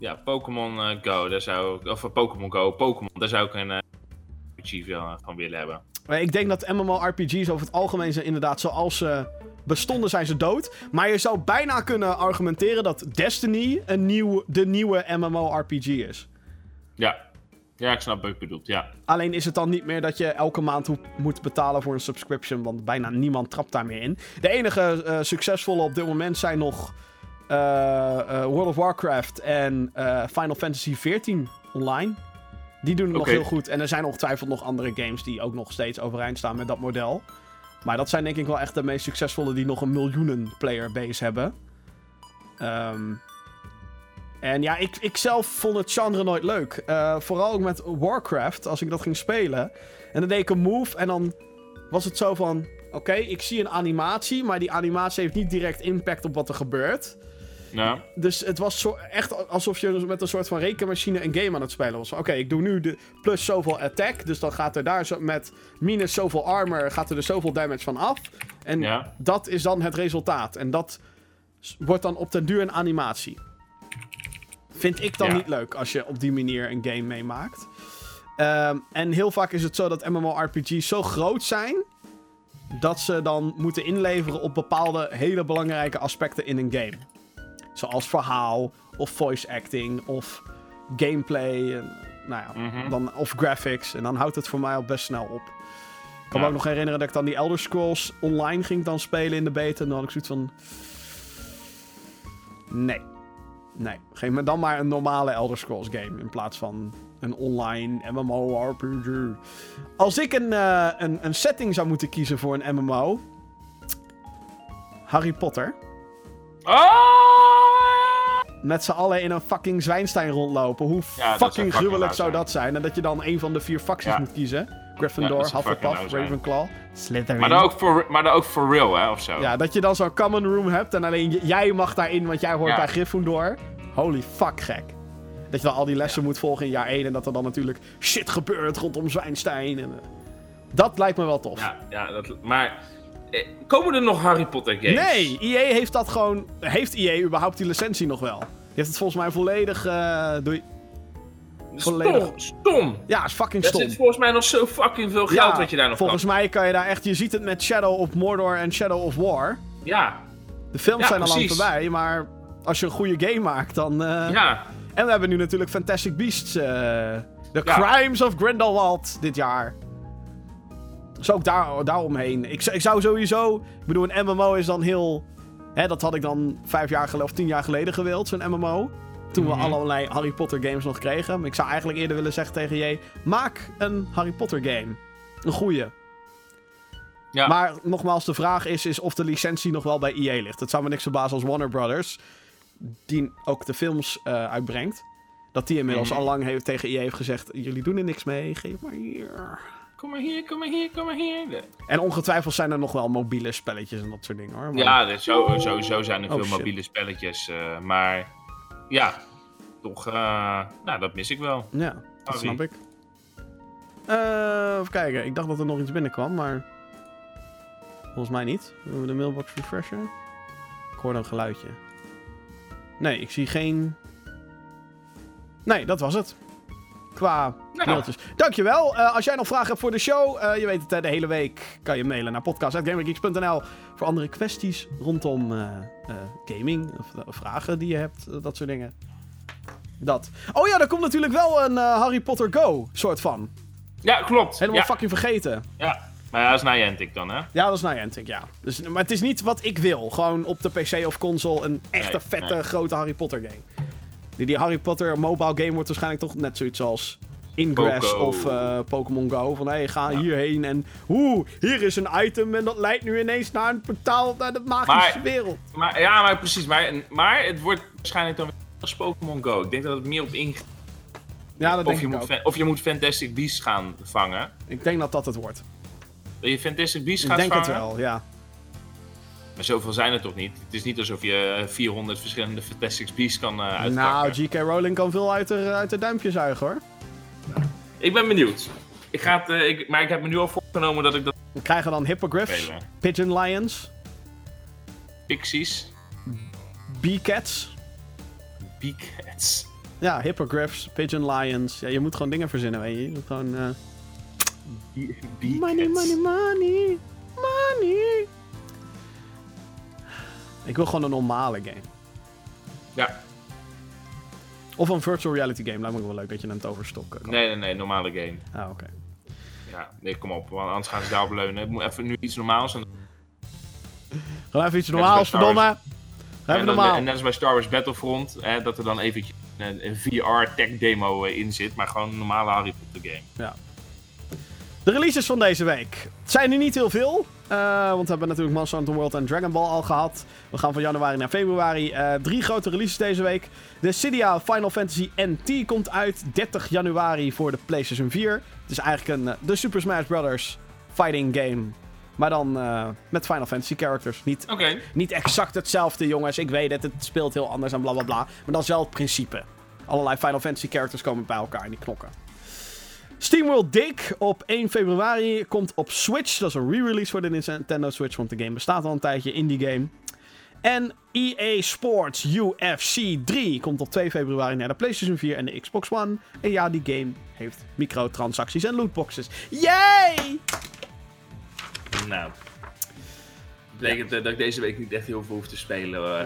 [SPEAKER 2] Ja, Pokémon uh, Go, daar zou ik, of uh, Pokémon Go, Pokémon, daar zou ik een RPG van willen hebben.
[SPEAKER 1] Ik denk dat MMORPG's over het algemeen zijn inderdaad zoals ze bestonden zijn ze dood. Maar je zou bijna kunnen argumenteren dat Destiny een nieuw, de nieuwe MMORPG is.
[SPEAKER 2] Ja. ja, ik snap wat je bedoelt, ja.
[SPEAKER 1] Alleen is het dan niet meer dat je elke maand moet betalen voor een subscription, want bijna niemand trapt daarmee in. De enige succesvolle op dit moment zijn nog World of Warcraft en Final Fantasy XIV online. Die doen het nog heel goed. En er zijn ongetwijfeld nog andere games die ook nog steeds overeind staan met dat model. Maar dat zijn denk ik wel echt de meest succesvolle die nog een miljoenen player base hebben. Um, en ja, ik, ik zelf vond het genre nooit leuk. Uh, vooral ook met Warcraft, als ik dat ging spelen. En dan deed ik een move en dan was het zo van... Oké, ik zie een animatie, maar die animatie heeft niet direct impact op wat er gebeurt. Ja. Dus het was zo, echt alsof je met een soort van rekenmachine een game aan het spelen was. Oké, ik doe nu de plus zoveel attack. Dus dan gaat er daar zo met minus zoveel armor, gaat er dus zoveel damage van af. En dat is dan het resultaat. En dat wordt dan op den duur een animatie. Vind ik dan niet leuk als je op die manier een game meemaakt. Ehm, en heel vaak is het zo dat MMORPG's zo groot zijn. dat ze dan moeten inleveren op bepaalde hele belangrijke aspecten in een game. Zoals verhaal, of voice acting, of gameplay. nou ja, mhm. dan, of graphics. En dan houdt het voor mij al best snel op. Ik kan me ook nog herinneren dat ik dan die Elder Scrolls online ging dan spelen in de beta. En dan had ik zoiets van... Nee. Nee, geef me dan maar een normale Elder Scrolls game in plaats van een online MMORPG. Als ik een, uh, een, een setting zou moeten kiezen voor een MMO... Harry Potter.
[SPEAKER 2] Ah!
[SPEAKER 1] Met z'n allen in een fucking Zwijnstein rondlopen. Hoe fucking gruwelijk zou dat zijn? En dat je dan een van de vier facties moet kiezen. Gryffindor, ja, Hufflepuff, Ravenclaw, Slytherin.
[SPEAKER 2] Maar dan, ook voor, maar dan ook for real, hè, of zo.
[SPEAKER 1] Ja, dat je dan zo'n common room hebt en alleen jij mag daarin, want jij hoort bij Gryffindor. Holy fuck, gek. Dat je dan al die lessen moet volgen in jaar 1 en dat er dan natuurlijk shit gebeurt rondom Zwijnstein. En, uh, dat lijkt me wel tof.
[SPEAKER 2] Ja, ja dat, maar eh, komen er nog Harry Potter games?
[SPEAKER 1] Nee, EA heeft dat gewoon... Heeft EA überhaupt die licentie nog wel? Die heeft het volgens mij volledig... Uh, doei.
[SPEAKER 2] Volledig... Stom, stom.
[SPEAKER 1] Ja, is fucking stom.
[SPEAKER 2] Er zit volgens mij nog zo fucking veel geld wat je daar nog
[SPEAKER 1] volgens mij kan je daar echt... Je ziet het met Shadow of Mordor en Shadow of War.
[SPEAKER 2] Ja.
[SPEAKER 1] De films zijn al lang voorbij, maar als je een goede game maakt, dan... Uh...
[SPEAKER 2] Ja.
[SPEAKER 1] En we hebben nu natuurlijk Fantastic Beasts. Uh... The Crimes of Grindelwald dit jaar. Dus ook daar, daaromheen. Ik, ik zou sowieso... Ik bedoel, een MMO is dan heel... Hè, dat had ik dan vijf jaar geleden of tien jaar geleden gewild, zo'n MMO. Toen we mm allerlei Harry Potter games nog kregen. Maar ik zou eigenlijk eerder willen zeggen tegen je... Maak een Harry Potter game. Een goeie. Ja. Maar nogmaals, de vraag is, is of de licentie nog wel bij EA ligt. Het zou me niks verbazen als Warner Brothers die ook de films uh, uitbrengt. Dat die inmiddels mm. al lang heeft, tegen EA heeft gezegd: Jullie doen er niks mee, geef maar hier.
[SPEAKER 2] Kom maar hier, kom maar hier, kom maar hier.
[SPEAKER 1] En ongetwijfeld zijn er nog wel mobiele spelletjes en dat soort dingen hoor.
[SPEAKER 2] Maar... Ja, zo, sowieso zijn er oh, veel mobiele spelletjes. Uh, maar ja, toch, uh, nou dat mis ik wel.
[SPEAKER 1] Ja, dat snap ik. Uh, even kijken, ik dacht dat er nog iets binnenkwam, maar volgens mij niet. Willen we de mailbox refreshen? Ik hoorde een geluidje. Nee, ik zie geen... Nee, dat was het. Qua nou. mailtjes. Dankjewel. Uh, als jij nog vragen hebt voor de show, uh, je weet het, de hele week kan je mailen naar podcast.gamergeeks.nl voor andere kwesties rondom uh, gaming of vragen die je hebt, dat soort dingen. Dat. Oh ja, er komt natuurlijk wel een Harry Potter Go, soort van.
[SPEAKER 2] Ja, klopt.
[SPEAKER 1] Helemaal fucking vergeten.
[SPEAKER 2] Ja. Maar ja, dat is Niantic dan, hè?
[SPEAKER 1] Ja, dat is Niantic, ja. Dus, maar het is niet wat ik wil. Gewoon op de PC of console een echte vette grote Harry Potter game. Die, die Harry Potter mobile game wordt waarschijnlijk toch net zoiets als Ingress of uh, Pokémon Go. Van hé, hey, ga hierheen en oeh, hier is een item en dat leidt nu ineens naar een portaal naar de magische wereld.
[SPEAKER 2] Maar, ja, maar precies. Maar, maar het wordt waarschijnlijk dan weer als Pokémon Go. Ik denk dat het meer op ingaat.
[SPEAKER 1] Ja, dat
[SPEAKER 2] of
[SPEAKER 1] denk
[SPEAKER 2] je
[SPEAKER 1] ik
[SPEAKER 2] moet Of je moet Fantastic Beasts gaan vangen.
[SPEAKER 1] Ik denk dat dat het wordt.
[SPEAKER 2] Dat je Fantastic Beasts gaat vangen?
[SPEAKER 1] Ik denk het wel, ja.
[SPEAKER 2] Maar zoveel zijn er toch niet? Het is niet alsof je 400 eh, verschillende Fantastic Beasts kan uh, uitpakken.
[SPEAKER 1] Nou, G.K. Rowling kan veel uit de, uit de duimpje zuigen, hoor.
[SPEAKER 2] Ik ben benieuwd. Ik ga het, uh, ik, maar ik heb me nu al voorgenomen dat ik dat...
[SPEAKER 1] We krijgen dan Hippogriffs, Pigeon Lions...
[SPEAKER 2] Pixies...
[SPEAKER 1] Bee-cats...
[SPEAKER 2] Bee-cats...
[SPEAKER 1] Ja, Hippogriffs, Pigeon Lions... Ja, je moet gewoon dingen verzinnen, weet je. je moet gewoon... Uh... Money, money, money. Money. Ik wil gewoon een normale game.
[SPEAKER 2] Ja.
[SPEAKER 1] Of een virtual reality game. Lijkt me wel leuk dat je een toverstok kan.
[SPEAKER 2] Nee, nee, nee. Normale game.
[SPEAKER 1] Ah, oké.
[SPEAKER 2] Ja, nee, kom op. Want anders gaan ze daarop leunen. Ik moet even nu iets normaals. En...
[SPEAKER 1] Gewoon even iets normaals, verdomme.
[SPEAKER 2] En, dan, en net als bij Star Wars Battlefront, hè, dat er dan eventjes een, een VR-tech demo in zit, maar gewoon een normale Harry Potter game.
[SPEAKER 1] Ja. De releases van deze week. Het zijn er niet heel veel. Uh, want we hebben natuurlijk Monster Hunter World en Dragon Ball al gehad. We gaan van januari naar februari. Uh, drie grote releases deze week. De Cydia Final Fantasy NT komt uit 30 januari voor de PlayStation 4. Het is eigenlijk een, uh, de Super Smash Bros. fighting game. Maar dan met Final Fantasy characters. Niet,
[SPEAKER 2] okay.
[SPEAKER 1] niet exact hetzelfde, jongens. Ik weet het, het speelt heel anders en bla bla bla. Maar dat is wel het principe. Allerlei Final Fantasy characters komen bij elkaar in die knokken. SteamWorld Dig op 1 februari komt op Switch. Dat is een re-release voor de Nintendo Switch, want de game bestaat al een tijdje, indie game. En EA Sports UFC 3 komt op 2 februari naar de PlayStation 4 en de Xbox One. En ja, die game heeft microtransacties en lootboxes. Yay!
[SPEAKER 2] Nou. Betekent ja. dat ik deze week niet echt heel veel hoef te spelen.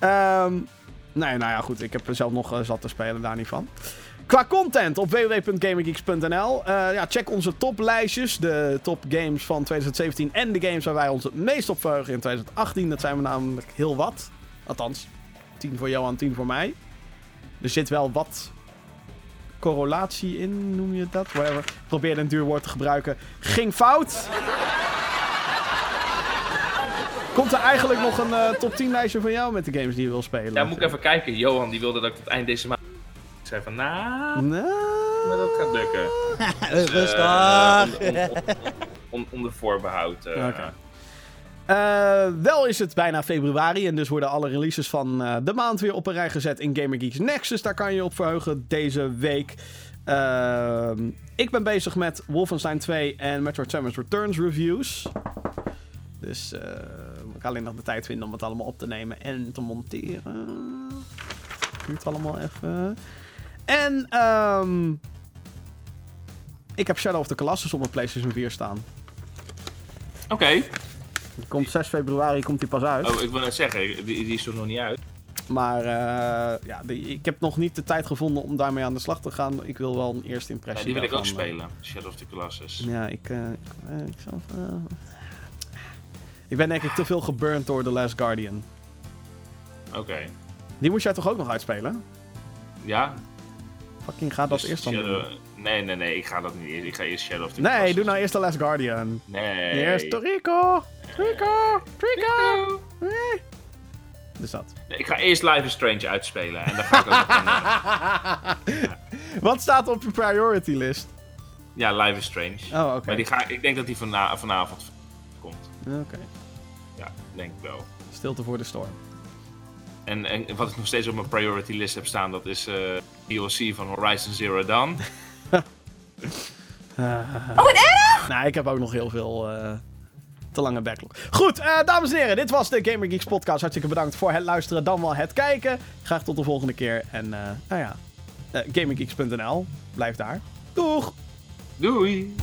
[SPEAKER 1] um, nee, nou ja, goed. Ik heb zelf nog uh, zat te spelen, daar niet van. Qua content op www.gaminggeeks.nl. Eh, ja, check onze toplijstjes. De top games van 2017 en de games waar wij ons het meest op verheugen in 2018. Dat zijn we namelijk heel wat. Althans, 10 voor Johan, 10 voor mij. Er zit wel wat correlatie in, noem je dat? Whatever. Probeerde een duur woord te gebruiken. Ging fout. Komt er eigenlijk nog een uh, top 10 lijstje van jou met de games die je wil spelen?
[SPEAKER 2] Ja, moet ik even kijken. Johan die wilde dat ik tot eind deze maand zei van, nou, nou, maar dat gaat lukken.
[SPEAKER 3] dus, Rustig.
[SPEAKER 2] Uh, onder voorbehoud. Uh.
[SPEAKER 1] wel is het bijna februari en dus worden alle releases van uh, de maand weer op een rij gezet in Gamer Geeks Nexus. Daar kan je op verheugen deze week. Ik ben bezig met Wolfenstein 2 en Metroid Samus Returns reviews. Dus ik kan alleen nog de tijd vinden om het allemaal op te nemen en te monteren. Duurt allemaal even. En um, ik heb Shadow of the Colossus op mijn PlayStation 4 staan.
[SPEAKER 2] Oké. Okay.
[SPEAKER 1] Komt 6 februari komt die pas uit.
[SPEAKER 2] Oh, ik wil net zeggen, die, die is er nog niet uit.
[SPEAKER 1] Maar uh, ja, die, ik heb nog niet de tijd gevonden om daarmee aan de slag te gaan. Ik wil wel een eerste impressie.
[SPEAKER 2] Ja, die wil ik ook eh, spelen, Shadow of the Colossus.
[SPEAKER 1] Ja, ik, uh, ik, ik, zelf, ik ben denk ik te veel geburnt door The Last Guardian.
[SPEAKER 2] Oké.
[SPEAKER 1] Die moest jij toch ook nog uitspelen?
[SPEAKER 2] Ja,
[SPEAKER 1] Fucking ga dat dus eerst dan doen.
[SPEAKER 2] Nee, nee, nee, ik ga dat niet eerst. Ik ga eerst Shadow of the
[SPEAKER 1] Nee, doe nou eerst The Last Guardian.
[SPEAKER 2] Nee.
[SPEAKER 1] Eerst. Rico. Rico. Nee. Dus dat.
[SPEAKER 2] Nee, ik ga eerst Life is Strange uitspelen. En dan ga ik ook nog
[SPEAKER 1] Wat staat op je priority list?
[SPEAKER 2] Ja, Life is Strange.
[SPEAKER 1] Oh, oké.
[SPEAKER 2] Maar die ga, ik denk dat die vana vanavond komt.
[SPEAKER 1] Oké.
[SPEAKER 2] Ja, denk ik wel.
[SPEAKER 1] Stilte voor de storm.
[SPEAKER 2] En, en wat ik nog steeds op mijn priority list heb staan, dat is uh, DLC van Horizon Zero Dawn.
[SPEAKER 1] oh, wat erg! Nou, ik heb ook nog heel veel uh, te lange backlog. Goed, uh, dames en heren, dit was de Gamer Geeks podcast. Hartstikke bedankt voor het luisteren, dan wel het kijken. Graag tot de volgende keer. En nou ja, gamergeeks.nl. Blijf daar. Doeg!
[SPEAKER 2] Doei!